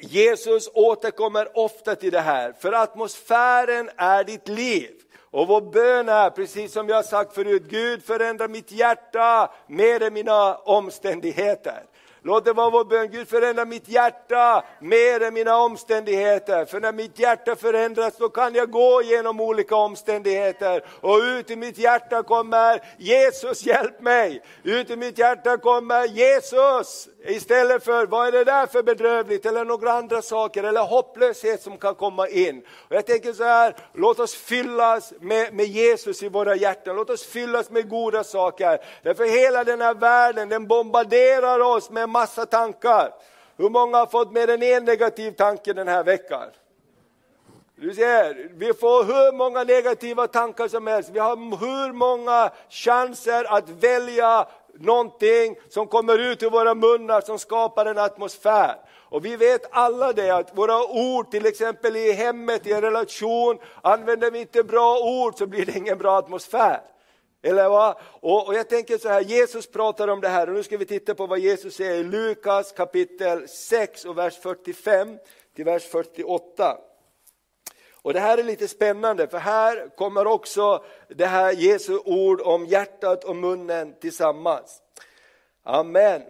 Jesus återkommer ofta till det här, för atmosfären är ditt liv. Och vår bön är, precis som jag sagt förut, Gud förändra mitt hjärta mer än mina omständigheter. Låt det vara vår bön, Gud förändra mitt hjärta mer än mina omständigheter. För när mitt hjärta förändras då kan jag gå genom olika omständigheter. Och ut i mitt hjärta kommer Jesus hjälp mig. Ut i mitt hjärta kommer Jesus. Istället för, vad är det där för bedrövligt eller några andra saker eller hopplöshet som kan komma in. Och jag tänker så här, låt oss fyllas med, med Jesus i våra hjärtan, låt oss fyllas med goda saker. Därför hela den här världen den bombarderar oss med massa tankar. Hur många har fått mer än en negativ tanke den här veckan? Du ser, vi får hur många negativa tankar som helst, vi har hur många chanser att välja någonting som kommer ut ur våra munnar som skapar en atmosfär. Och vi vet alla det att våra ord, till exempel i hemmet, i en relation, använder vi inte bra ord så blir det ingen bra atmosfär. Eller va? Och, och, jag tänker så här, Jesus pratar om det här och nu ska vi titta på vad Jesus säger i Lukas kapitel 6 och vers 45 till vers 48. Och det här är lite spännande för här kommer också det här Jesu ord om hjärtat och munnen tillsammans. Amen.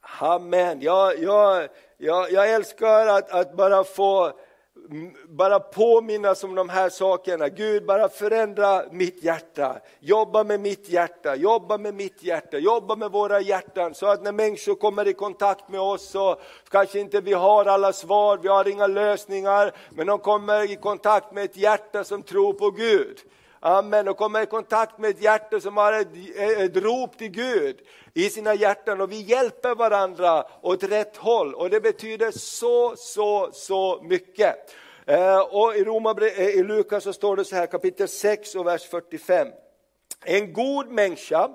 Amen. Jag, jag, jag, jag älskar att, att bara få bara påminnas om de här sakerna. Gud, bara förändra mitt hjärta. Jobba med mitt hjärta, jobba med mitt hjärta, jobba med våra hjärtan. Så att när människor kommer i kontakt med oss så kanske inte vi har alla svar, vi har inga lösningar. Men de kommer i kontakt med ett hjärta som tror på Gud. Amen, och kommer i kontakt med ett hjärta som har ett, ett rop till Gud i sina hjärtan och vi hjälper varandra åt rätt håll och det betyder så, så, så mycket. Eh, och i, Roma, eh, i Lukas så står det så här kapitel 6 och vers 45. En god människa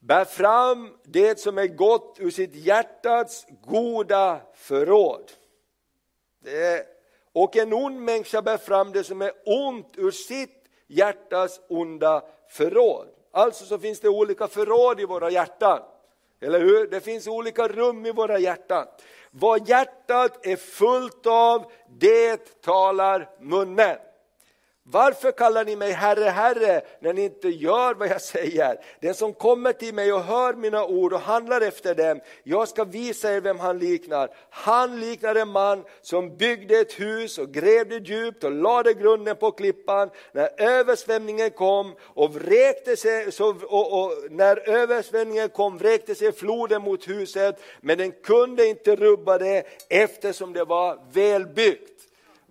bär fram det som är gott ur sitt hjärtats goda förråd. Eh, och en ond människa bär fram det som är ont ur sitt hjärtas onda förråd. Alltså så finns det olika förråd i våra hjärtan. Eller hur? Det finns olika rum i våra hjärtan. Vad hjärtat är fullt av, det talar munnen. Varför kallar ni mig Herre, Herre när ni inte gör vad jag säger? Den som kommer till mig och hör mina ord och handlar efter dem, jag ska visa er vem han liknar. Han liknar en man som byggde ett hus och grävde djupt och lade grunden på klippan. När översvämningen kom och vräkte sig, så, och, och, när översvämningen kom vräkte sig floden mot huset, men den kunde inte rubba det eftersom det var välbyggt.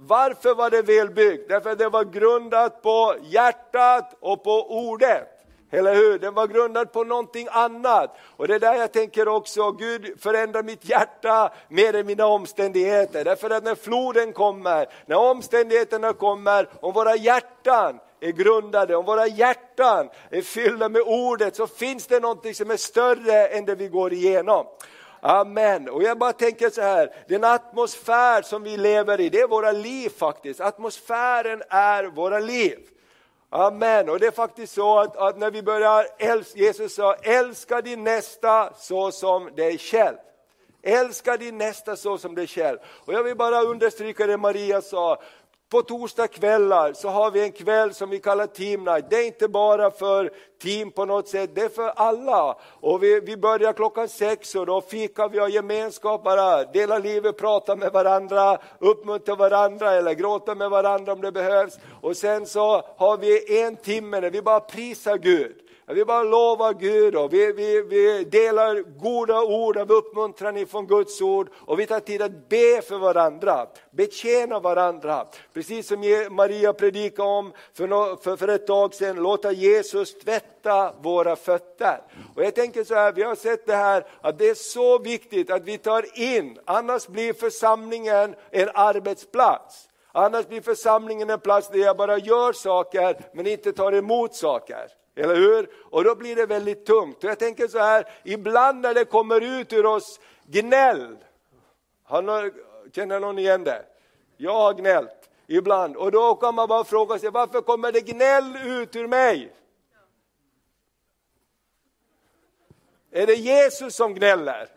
Varför var det välbyggt? Därför att det var grundat på hjärtat och på ordet. Eller hur? Den var grundad på någonting annat. Och det är där jag tänker också, Gud förändrar mitt hjärta mer än mina omständigheter. Därför att när floden kommer, när omständigheterna kommer, om våra hjärtan är grundade, om våra hjärtan är fyllda med ordet så finns det någonting som är större än det vi går igenom. Amen. Och jag bara tänker så här, den atmosfär som vi lever i, det är våra liv faktiskt. Atmosfären är våra liv. Amen. Och det är faktiskt så att, att när vi börjar älska, Jesus sa, älska din nästa så som dig själv. Älska din nästa så som dig själv. Och jag vill bara understryka det Maria sa, på torsdagskvällar så har vi en kväll som vi kallar Team Night. Det är inte bara för team på något sätt, det är för alla. Och vi, vi börjar klockan sex och då fikar vi, har gemenskap, bara delar livet, pratar med varandra, uppmuntrar varandra eller gråter med varandra om det behövs. Och sen så har vi en timme när vi bara prisar Gud. Vi bara lovar Gud och vi, vi, vi delar goda ord av uppmuntran ifrån Guds ord och vi tar tid att be för varandra, betjäna varandra. Precis som Maria predikade om för, för, för ett tag sedan, låta Jesus tvätta våra fötter. Och jag tänker så här, vi har sett det här att det är så viktigt att vi tar in, annars blir församlingen en arbetsplats. Annars blir församlingen en plats där jag bara gör saker men inte tar emot saker. Eller hur? Och då blir det väldigt tungt. Och jag tänker så här, ibland när det kommer ut ur oss gnäll. Har någon, känner någon igen det? Jag har gnällt ibland. Och då kan man bara fråga sig, varför kommer det gnäll ut ur mig? Är det Jesus som gnäller?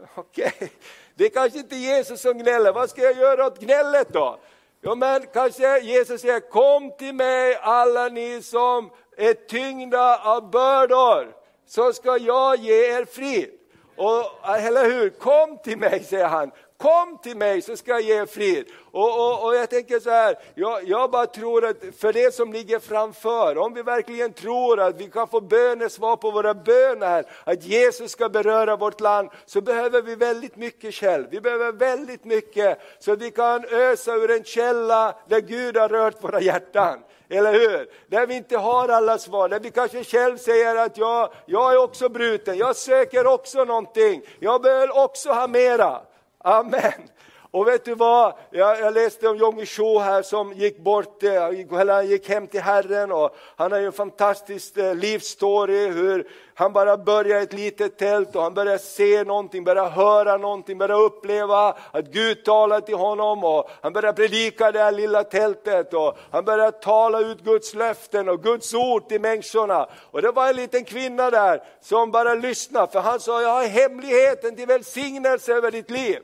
Okej, okay. det är kanske inte Jesus som gnäller. Vad ska jag göra åt gnället då? Ja, men kanske Jesus säger, kom till mig alla ni som är tyngda av bördor, så ska jag ge er frid. Och, eh, eller hur? Kom till mig, säger han. Kom till mig så ska jag ge er frid. Och, och, och jag tänker så här, jag, jag, bara tror att för det som ligger framför, om vi verkligen tror att vi kan få bönesvar på våra böner, att Jesus ska beröra vårt land, så behöver vi väldigt mycket själv. Vi behöver väldigt mycket så att vi kan ösa ur en källa där Gud har rört våra hjärtan. Eller hur? Där vi inte har alla svar, där vi kanske själv säger att jag, jag är också bruten, jag söker också någonting, jag behöver också ha mera. Amen. Och vet du vad, jag, jag läste om Jongi Cho här som gick bort, eh, eller han gick hem till Herren och han har ju en fantastisk eh, livsstory hur han bara började ett litet tält och han började se någonting, började höra någonting, började uppleva att Gud talade till honom och han började predika i det här lilla tältet och han började tala ut Guds löften och Guds ord till människorna. Och det var en liten kvinna där som bara lyssnade för han sa, jag har hemligheten till välsignelse över ditt liv.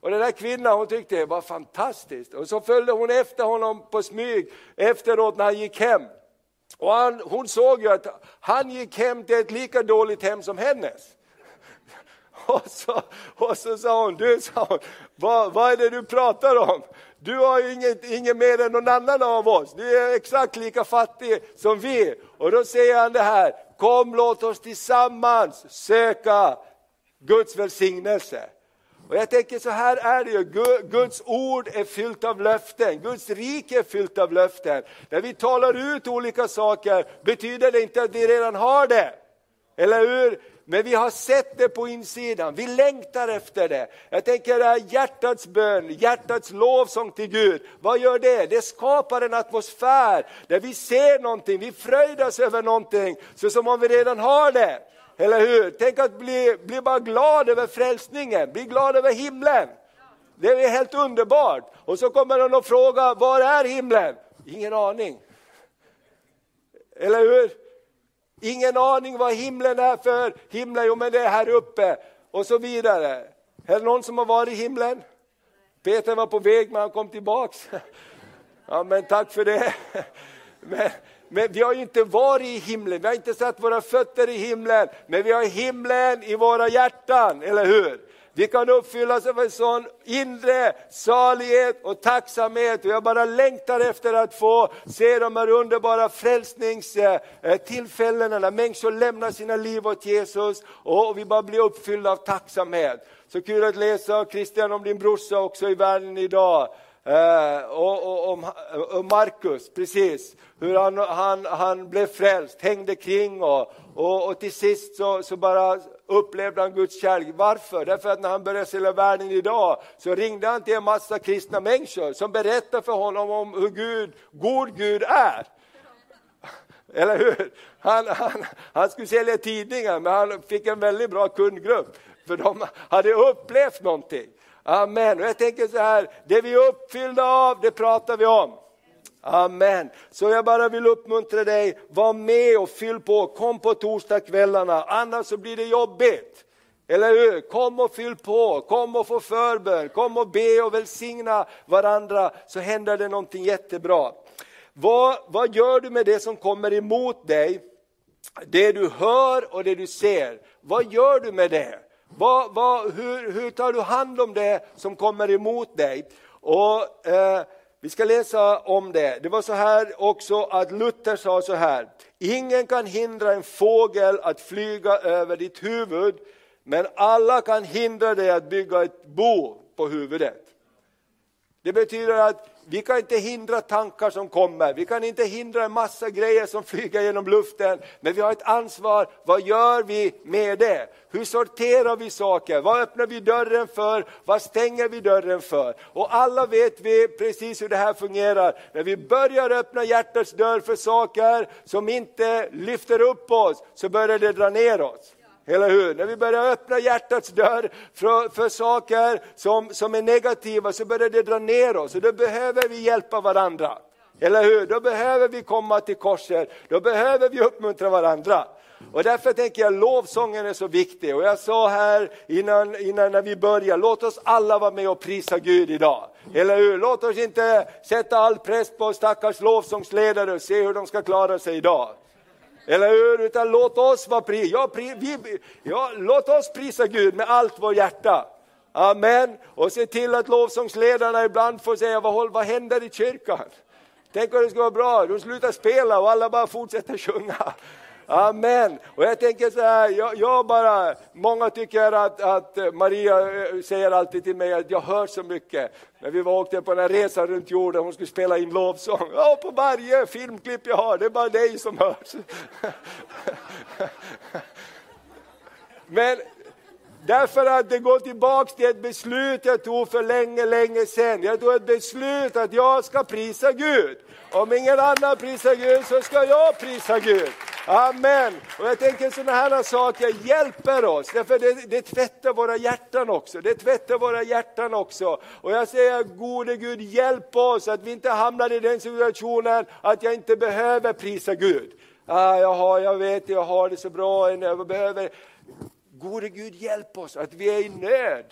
Och den där kvinnan hon tyckte det var fantastiskt. Och så följde hon efter honom på smyg efteråt när han gick hem. Och han, hon såg ju att han gick hem till ett lika dåligt hem som hennes. Och så, och så sa hon, du sa hon, vad, vad är det du pratar om? Du har ju inget, inget mer än någon annan av oss, du är exakt lika fattig som vi. Och då säger han det här, kom låt oss tillsammans söka Guds välsignelse. Och jag tänker så här är det ju, Guds ord är fyllt av löften, Guds rike är fyllt av löften. När vi talar ut olika saker betyder det inte att vi redan har det. Eller hur? Men vi har sett det på insidan, vi längtar efter det. Jag tänker det här hjärtats bön, hjärtats lovsång till Gud. Vad gör det? Det skapar en atmosfär där vi ser någonting, vi fröjdas över någonting, så som om vi redan har det. Eller hur? Tänk att bli, bli bara glad över frälsningen, bli glad över himlen. Det är helt underbart. Och så kommer någon och frågar, var är himlen? Ingen aning. Eller hur? Ingen aning vad himlen är för himlen, jo men det är här uppe. Och så vidare. Är det någon som har varit i himlen? Peter var på väg men han kom tillbaks. Ja men tack för det. Men, men vi har ju inte varit i himlen, vi har inte satt våra fötter i himlen, men vi har himlen i våra hjärtan, eller hur? Vi kan uppfyllas av en sån inre salighet och tacksamhet. Och jag bara längtar efter att få se de här underbara frälsningstillfällena när människor lämnar sina liv åt Jesus och vi bara blir uppfyllda av tacksamhet. Så kul att läsa Christian om din brorsa också i världen idag. Eh, och, och, och, och eh, Markus, precis, hur han, han, han blev frälst, hängde kring och, och, och till sist så, så bara upplevde han Guds kärlek. Varför? Därför att när han började sälja världen idag så ringde han till en massa kristna människor som berättade för honom om hur Gud, god Gud är. Eller hur? Han, han, han skulle sälja tidningar men han fick en väldigt bra kundgrupp för de hade upplevt någonting. Amen. Och jag tänker så här, det vi är uppfyllda av, det pratar vi om. Amen. Så jag bara vill uppmuntra dig, var med och fyll på, kom på torsdagskvällarna, annars så blir det jobbigt. Eller hur? Kom och fyll på, kom och få förbön, kom och be och välsigna varandra så händer det någonting jättebra. Vad, vad gör du med det som kommer emot dig? Det du hör och det du ser, vad gör du med det? Vad, vad, hur, hur tar du hand om det som kommer emot dig? Och eh, Vi ska läsa om det. Det var så här också att Luther sa så här. Ingen kan hindra en fågel att flyga över ditt huvud, men alla kan hindra dig att bygga ett bo på huvudet. Det betyder att vi kan inte hindra tankar som kommer, vi kan inte hindra en massa grejer som flyger genom luften, men vi har ett ansvar. Vad gör vi med det? Hur sorterar vi saker? Vad öppnar vi dörren för? Vad stänger vi dörren för? Och alla vet vi precis hur det här fungerar. När vi börjar öppna hjärtats dörr för saker som inte lyfter upp oss, så börjar det dra ner oss. Eller hur? När vi börjar öppna hjärtats dörr för, för saker som, som är negativa så börjar det dra ner oss och då behöver vi hjälpa varandra. Eller hur? Då behöver vi komma till korset, då behöver vi uppmuntra varandra. Och därför tänker jag lovsången är så viktig. Och jag sa här innan, innan när vi börjar, låt oss alla vara med och prisa Gud idag. Eller hur? Låt oss inte sätta all press på stackars lovsångsledare och se hur de ska klara sig idag. Eller hur? Utan låt oss, vara pri ja, pri vi, ja, låt oss prisa Gud med allt vårt hjärta. Amen. Och se till att lovsångsledarna ibland får säga, vad, vad händer i kyrkan? Tänk om det skulle vara bra, de slutar spela och alla bara fortsätter sjunga. Amen. Och jag tänker så här, jag, jag, bara, många tycker att, att Maria eh, säger alltid till mig att jag hör så mycket. När vi var åkte på den här resan runt jorden, hon skulle spela in lovsång. Ja, på varje filmklipp jag har, det är bara dig som hörs. Men Därför att det går tillbaks till ett beslut jag tog för länge, länge sedan. Jag tog ett beslut att jag ska prisa Gud. Om ingen annan prisar Gud så ska jag prisa Gud. Amen. Och jag tänker sådana här saker hjälper oss, därför det, det tvättar våra hjärtan också. Det tvättar våra hjärtan också. Och jag säger gode Gud, hjälp oss att vi inte hamnar i den situationen att jag inte behöver prisa Gud. Ah, jag, har, jag vet, jag har det så bra, jag behöver Gode Gud hjälp oss att vi är i nöd.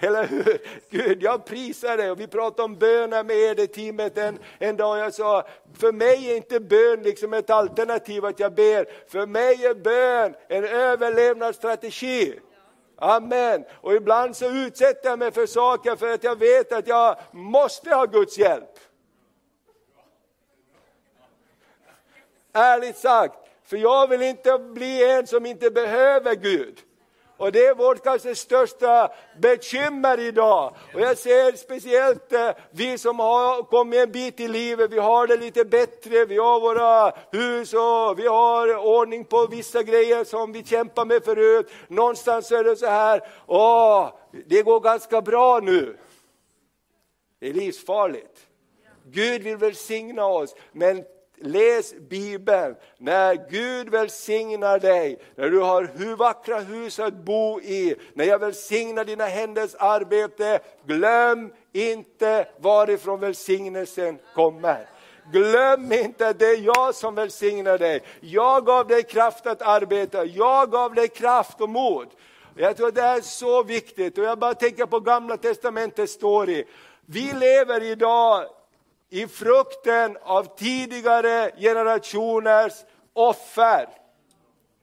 Eller hur? Gud, jag prisar dig. Och vi pratade om böner med er det teamet en, en dag. Jag sa, för mig är inte bön liksom ett alternativ att jag ber. För mig är bön en överlevnadsstrategi. Amen. Och ibland så utsätter jag mig för saker för att jag vet att jag måste ha Guds hjälp. Ärligt sagt, för jag vill inte bli en som inte behöver Gud. Och det är vårt kanske största bekymmer idag. Och jag ser speciellt eh, vi som har kommit en bit i livet, vi har det lite bättre, vi har våra hus och vi har ordning på vissa grejer som vi kämpar med förut. Någonstans är det så här, åh, det går ganska bra nu. Det är livsfarligt. Gud vill välsigna oss, men läs Bibeln. När Gud välsignar dig, när du har hur vackra hus att bo i, när jag välsignar dina händers arbete, glöm inte varifrån välsignelsen kommer. Glöm inte att det är jag som välsignar dig. Jag gav dig kraft att arbeta, jag gav dig kraft och mod. Jag tror det är så viktigt och jag bara tänker på gamla testamentets story. Vi lever idag i frukten av tidigare generationers offer.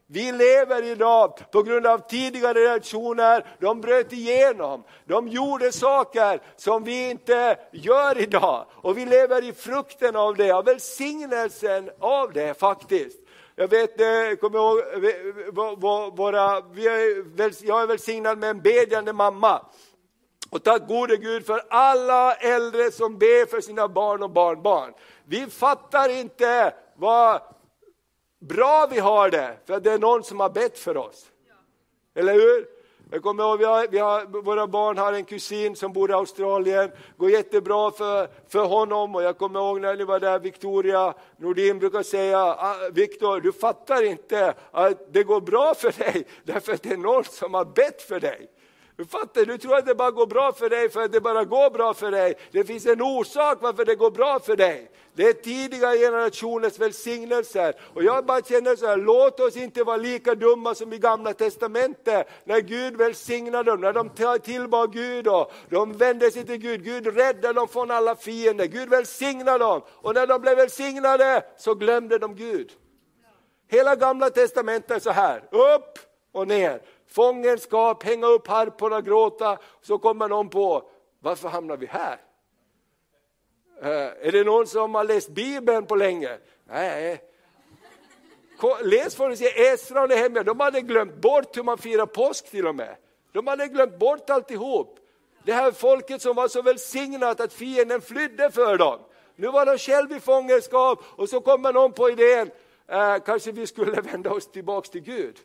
Vi lever idag på grund av tidigare generationer, de bröt igenom, de gjorde saker som vi inte gör idag. Och vi lever i frukten av det, av välsignelsen av det faktiskt. Jag vet, jag kommer ihåg, eh, våra, jag är välsignad med en bedjande mamma. Och tack gode Gud för alla äldre som ber för sina barn och barnbarn. Vi fattar inte vad bra vi har det, för det är någon som har bett för oss. Eller hur? Jag kommer ihåg, vi har, vi har, våra barn har en kusin som bor i Australien, går jättebra för, för honom och jag kommer ihåg när ni var där, Victoria Nordin brukar säga, ah, Viktor du fattar inte att det går bra för dig, därför att det är någon som har bett för dig. Du fattar, du tror att det bara går bra för dig för att det bara går bra för dig. Det finns en orsak varför det går bra för dig. Det är tidiga generationers välsignelser. Och jag bara känner så här, låt oss inte vara lika dumma som i gamla testamentet. När Gud välsignade dem, när de tillbad Gud och de vände sig till Gud. Gud räddade dem från alla fiender, Gud välsignade dem. Och när de blev välsignade så glömde de Gud. Hela gamla testamentet är så här, upp och ner fångenskap, hänga upp harporna, gråta. Så kommer någon på, varför hamnar vi här? Eh, är det någon som har läst Bibeln på länge? Nej. Läs får du se, Esra och Nehemja, de hade glömt bort hur man firar påsk till och med. De hade glömt bort alltihop. Det här folket som var så välsignat att fienden flydde för dem. Nu var de själva i fångenskap och så kommer någon på idén, eh, kanske vi skulle vända oss tillbaks till Gud.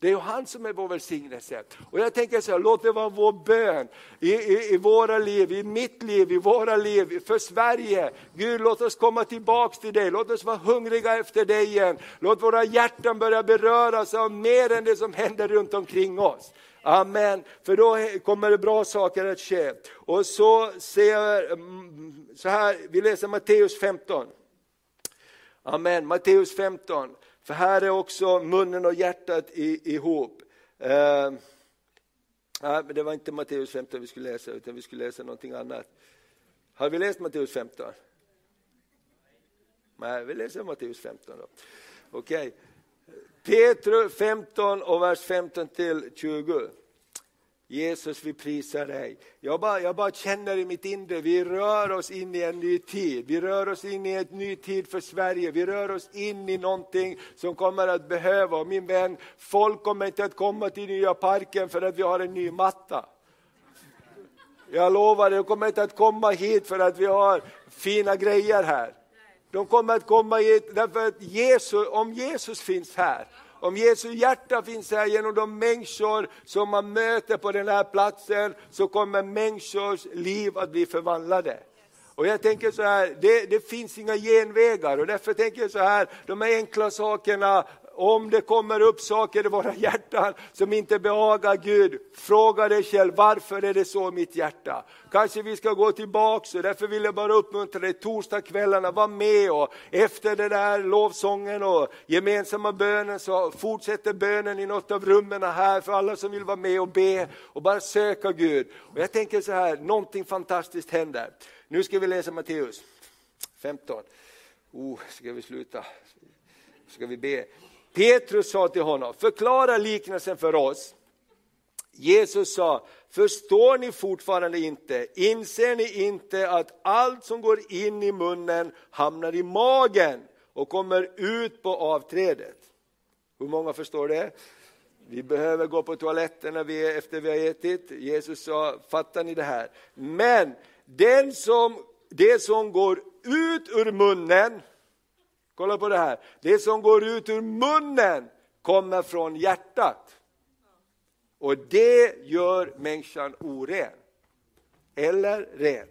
Det är ju han som är vår välsignelse. Och jag tänker så här, låt det vara vår bön i, i, i våra liv, i mitt liv, i våra liv, för Sverige. Gud, låt oss komma tillbaks till dig, låt oss vara hungriga efter dig igen. Låt våra hjärtan börja beröras av mer än det som händer runt omkring oss. Amen, för då kommer det bra saker att ske. Och så ser mm, så här, vi läser Matteus 15. Amen, Matteus 15. För här är också munnen och hjärtat i, ihop. Eh, nej, men det var inte Matteus 15 vi skulle läsa, utan vi skulle läsa någonting annat. Har vi läst Matteus 15? Nej, vi läser Matteus 15 då. Okej. Okay. Petrus 15 och vers 15 till 20. Jesus, vi prisar dig. Jag bara, jag bara känner i mitt inre, vi rör oss in i en ny tid. Vi rör oss in i en ny tid för Sverige. Vi rör oss in i någonting som kommer att behöva. Och min vän, folk kommer inte att komma till nya parken för att vi har en ny matta. Jag lovar, de kommer inte att komma hit för att vi har fina grejer här. De kommer att komma hit därför att Jesus, om Jesus finns här, om Jesu hjärta finns här genom de människor som man möter på den här platsen, så kommer människors liv att bli förvandlade. Och jag tänker så här, det, det, finns inga genvägar och därför tänker jag så här, de här enkla sakerna om det kommer upp saker i våra hjärtan som inte behagar Gud, fråga dig själv varför är det så i mitt hjärta? Kanske vi ska gå tillbaks och därför vill jag bara uppmuntra dig torsdagskvällarna, var med och efter den där lovsången och gemensamma bönen så fortsätter bönen i något av rummen här för alla som vill vara med och be och bara söka Gud. Och jag tänker så här, någonting fantastiskt händer. Nu ska vi läsa Matteus 15. Oh, ska vi sluta? Ska vi be? Petrus sa till honom, förklara liknelsen för oss. Jesus sa, förstår ni fortfarande inte? Inser ni inte att allt som går in i munnen hamnar i magen och kommer ut på avträdet? Hur många förstår det? Vi behöver gå på toaletten när vi, efter vi har ätit. Jesus sa, fattar ni det här? Men den som, det som går ut ur munnen, Kolla på det här. Det som går ut ur munnen kommer från hjärtat. Och det gör människan oren. Eller ren.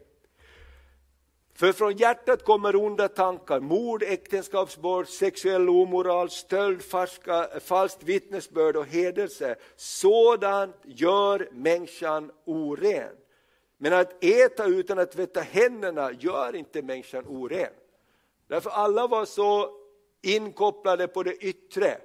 För från hjärtat kommer onda tankar, mord, äktenskapsbrott, sexuell omoral, stöld, farska, falskt vittnesbörd och hedelse. Sådant gör människan oren. Men att äta utan att tvätta händerna gör inte människan oren. Därför alla var så inkopplade på det yttre.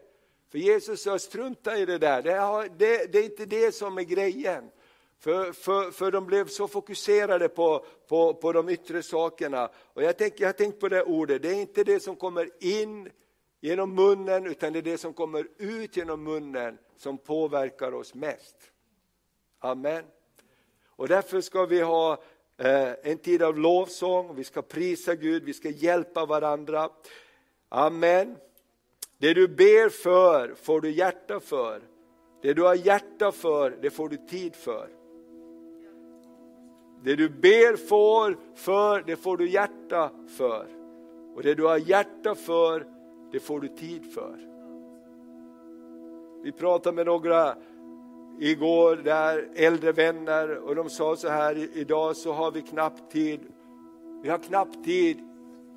För Jesus sa, strunta i det där, det är, det, det är inte det som är grejen. För, för, för de blev så fokuserade på, på, på de yttre sakerna. Och jag, tänk, jag har tänkt på det ordet, det är inte det som kommer in genom munnen, utan det är det som kommer ut genom munnen som påverkar oss mest. Amen. Och därför ska vi ha Eh, en tid av lovsång, vi ska prisa Gud, vi ska hjälpa varandra. Amen. Det du ber för får du hjärta för. Det du har hjärta för, det får du tid för. Det du ber får för, det får du hjärta för. Och det du har hjärta för, det får du tid för. Vi pratade med några igår där äldre vänner och de sa så här, idag så har vi knappt tid, vi har knappt tid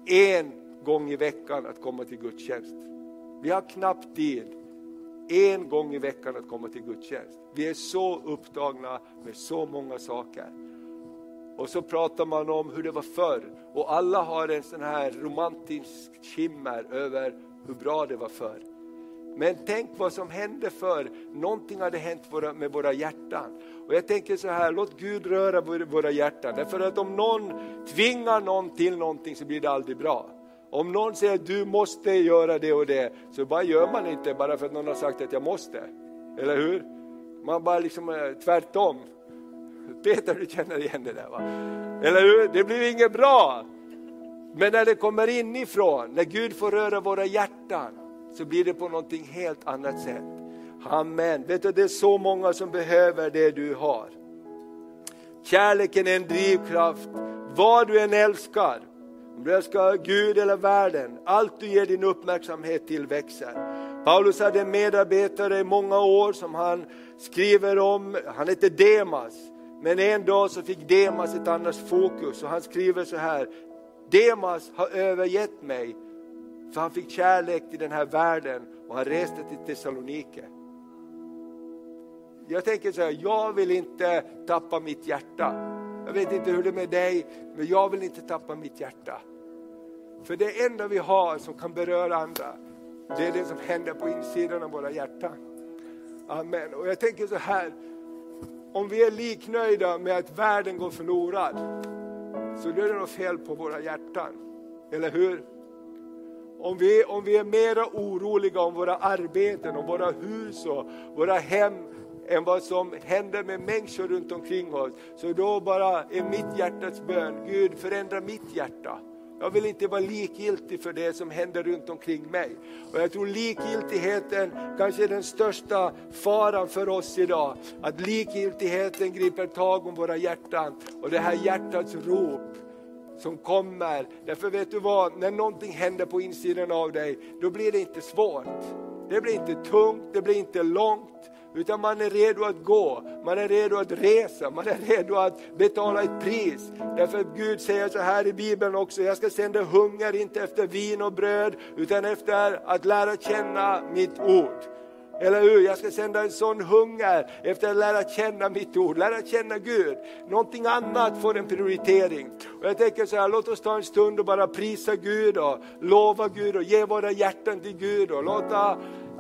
en gång i veckan att komma till gudstjänst. Vi har knappt tid en gång i veckan att komma till gudstjänst. Vi är så upptagna med så många saker. Och så pratar man om hur det var förr och alla har en sån här romantisk skimmer över hur bra det var förr. Men tänk vad som hände för någonting hade hänt med våra hjärtan. Och jag tänker så här, låt Gud röra våra hjärtan. Därför att om någon tvingar någon till någonting så blir det aldrig bra. Om någon säger att du måste göra det och det, så bara gör man inte bara för att någon har sagt att jag måste. Eller hur? Man bara liksom eh, tvärtom. Peter, du känner igen det där va? Eller hur? Det blir inget bra. Men när det kommer inifrån, när Gud får röra våra hjärtan, så blir det på någonting helt annat sätt. Amen. Vet du, det är så många som behöver det du har. Kärleken är en drivkraft. Vad du än älskar, om du älskar Gud eller världen, allt du ger din uppmärksamhet till växer. Paulus hade en medarbetare i många år som han skriver om, han heter Demas. Men en dag så fick Demas ett annat fokus och han skriver så här, Demas har övergett mig för han fick kärlek till den här världen och han reste till Thessalonike. Jag tänker så här, jag vill inte tappa mitt hjärta. Jag vet inte hur det är med dig, men jag vill inte tappa mitt hjärta. För det enda vi har som kan beröra andra, det är det som händer på insidan av våra hjärtan. Amen. Och jag tänker så här, om vi är liknöjda med att världen går förlorad, så är det något fel på våra hjärtan. Eller hur? Om vi, om vi är mer oroliga om våra arbeten, om våra hus och våra hem än vad som händer med människor runt omkring oss, så då bara är mitt hjärtats bön, Gud förändra mitt hjärta. Jag vill inte vara likgiltig för det som händer runt omkring mig. Och jag tror likgiltigheten kanske är den största faran för oss idag. Att likgiltigheten griper tag om våra hjärtan och det här hjärtats rop som kommer. Därför vet du vad, när någonting händer på insidan av dig, då blir det inte svårt. Det blir inte tungt, det blir inte långt, utan man är redo att gå, man är redo att resa, man är redo att betala ett pris. Därför att Gud säger så här i Bibeln också, jag ska sända hunger inte efter vin och bröd, utan efter att lära känna mitt ord. Eller hur? Jag ska sända en sån hunger efter att lära känna mitt ord, lära känna Gud. Någonting annat får en prioritering. Och jag tänker så här, låt oss ta en stund och bara prisa Gud och lova Gud och ge våra hjärtan till Gud och låta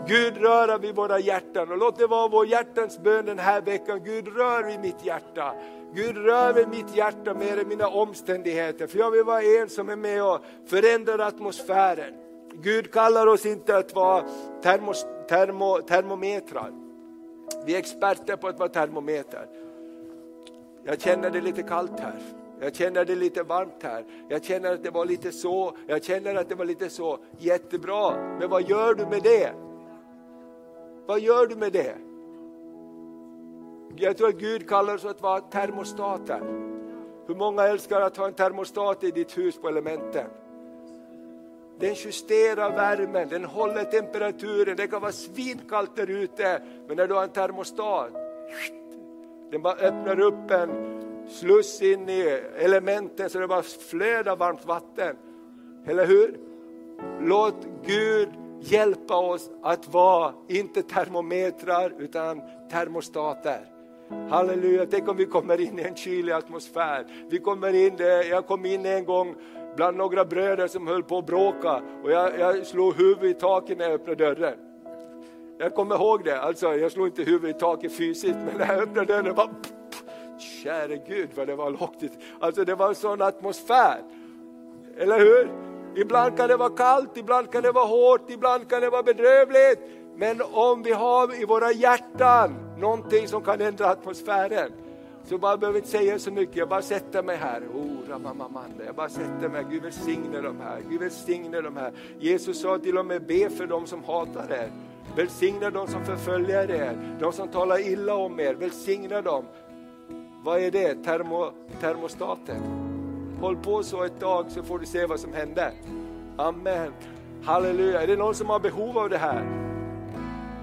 Gud röra vid våra hjärtan och låt det vara vår hjärtans bön den här veckan. Gud rör vid mitt hjärta. Gud rör vid mitt hjärta mer än mina omständigheter. För jag vill vara en som är med och förändrar atmosfären. Gud kallar oss inte att vara termos, termo, termometrar. Vi är experter på att vara termometer. Jag känner det lite kallt här. Jag känner det lite varmt här. Jag känner att det var lite så. Jag känner att det var lite så. Jättebra. Men vad gör du med det? Vad gör du med det? Jag tror att Gud kallar oss att vara termostater. Hur många älskar att ha en termostat i ditt hus på elementen? Den justerar värmen, den håller temperaturen, det kan vara svinkallt där ute, men när du har en termostat, den bara öppnar upp en sluss in i elementen så det bara flödar varmt vatten. Eller hur? Låt Gud hjälpa oss att vara, inte termometrar, utan termostater. Halleluja, tänk om vi kommer in i en kylig atmosfär. Vi kommer in, jag kom in en gång bland några bröder som höll på att bråka och jag, jag slog huvudet i taket när jag öppnade dörren. Jag kommer ihåg det, alltså jag slog inte huvudet i taket fysiskt men när jag öppnade dörren bara Käre Gud vad det var lågtigt. Alltså det var en sån atmosfär. Eller hur? Ibland kan det vara kallt, ibland kan det vara hårt, ibland kan det vara bedrövligt. Men om vi har i våra hjärtan någonting som kan ändra atmosfären, så bara behöver inte säga så mycket, jag bara sätter mig här. Oh, ramamamanda. Jag bara sätter mig, Gud välsigne de här, Gud välsigne de här. Jesus sa till och med be för dem som hatar er. Välsigna de som förföljer er, de som talar illa om er, välsigna dem. Vad är det? Termo, termostaten. Håll på så ett tag så får du se vad som händer. Amen. Halleluja. Är det någon som har behov av det här?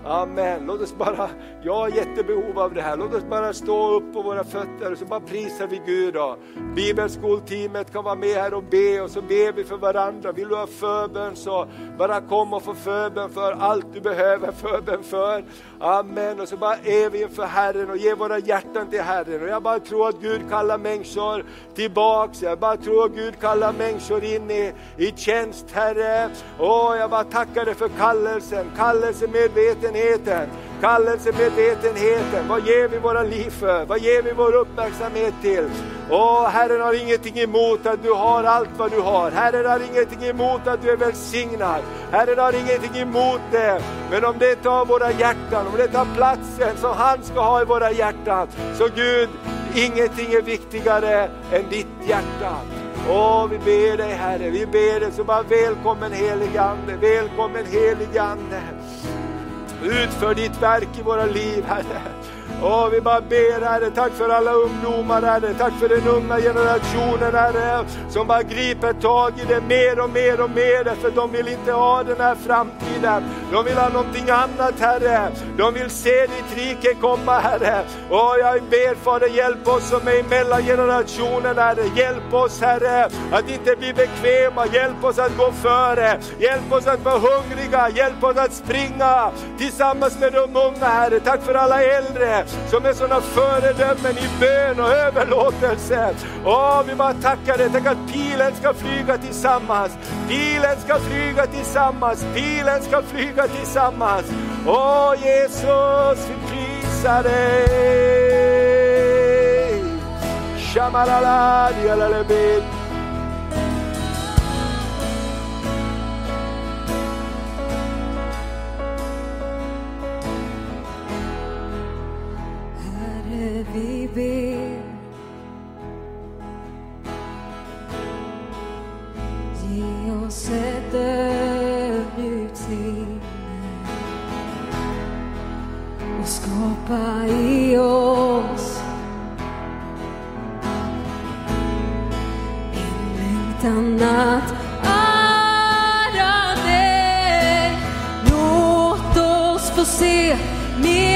Amen. Låt oss bara, jag har jättebehov av det här. Låt oss bara stå upp på våra fötter och så bara prisar vi Gud. Då. Bibelskolteamet kan vara med här och be och så ber vi för varandra. Vill du ha förbön så bara kom och få förbön för allt du behöver förbön för. Amen. Och så bara är vi inför Herren och ger våra hjärtan till Herren. Och jag bara tror att Gud kallar människor tillbaks. Jag bara tror att Gud kallar människor in i, i tjänst Herre. Åh, jag bara tackar dig för kallelsen, kallelsemedvetenheten, kallelsemedvetenheten. Vad ger vi våra liv för? Vad ger vi vår uppmärksamhet till? Åh, Herren har ingenting emot att du har allt vad du har. Herren har ingenting emot att du är välsignad. Herren har ingenting emot det. Men om det tar våra hjärtan, om det tar platsen som han ska ha i våra hjärtan. Så Gud, ingenting är viktigare än ditt hjärta. Åh, vi ber dig Herre, vi ber dig så bara välkommen helige Ande, välkommen helige Ande. Utför ditt verk i våra liv Herre. Åh, vi bara ber Herre, tack för alla ungdomar Herre, tack för den unga generationen Herre, som bara griper tag i det mer och mer och mer, för de vill inte ha den här framtiden. De vill ha någonting annat Herre, de vill se ditt rike komma Herre. Åh, jag ber Fader, hjälp oss som är mellan generationen Herre, hjälp oss Herre, att inte bli bekväma, hjälp oss att gå före, hjälp oss att vara hungriga, hjälp oss att springa tillsammans med de unga Herre. Tack för alla äldre som är sådana föredömen i bön och överlåtelse. Åh, vi bara tackar dig, Tänk att pilen ska flyga tillsammans, pilen ska flyga tillsammans, pilen ska flyga tillsammans. Åh Jesus, vi prisar dig. Shamalala, dialalebed. Vi ber. Ge oss ett ödmjukt sinne och skapa i oss en längtan att ära dig. Låt oss få se mer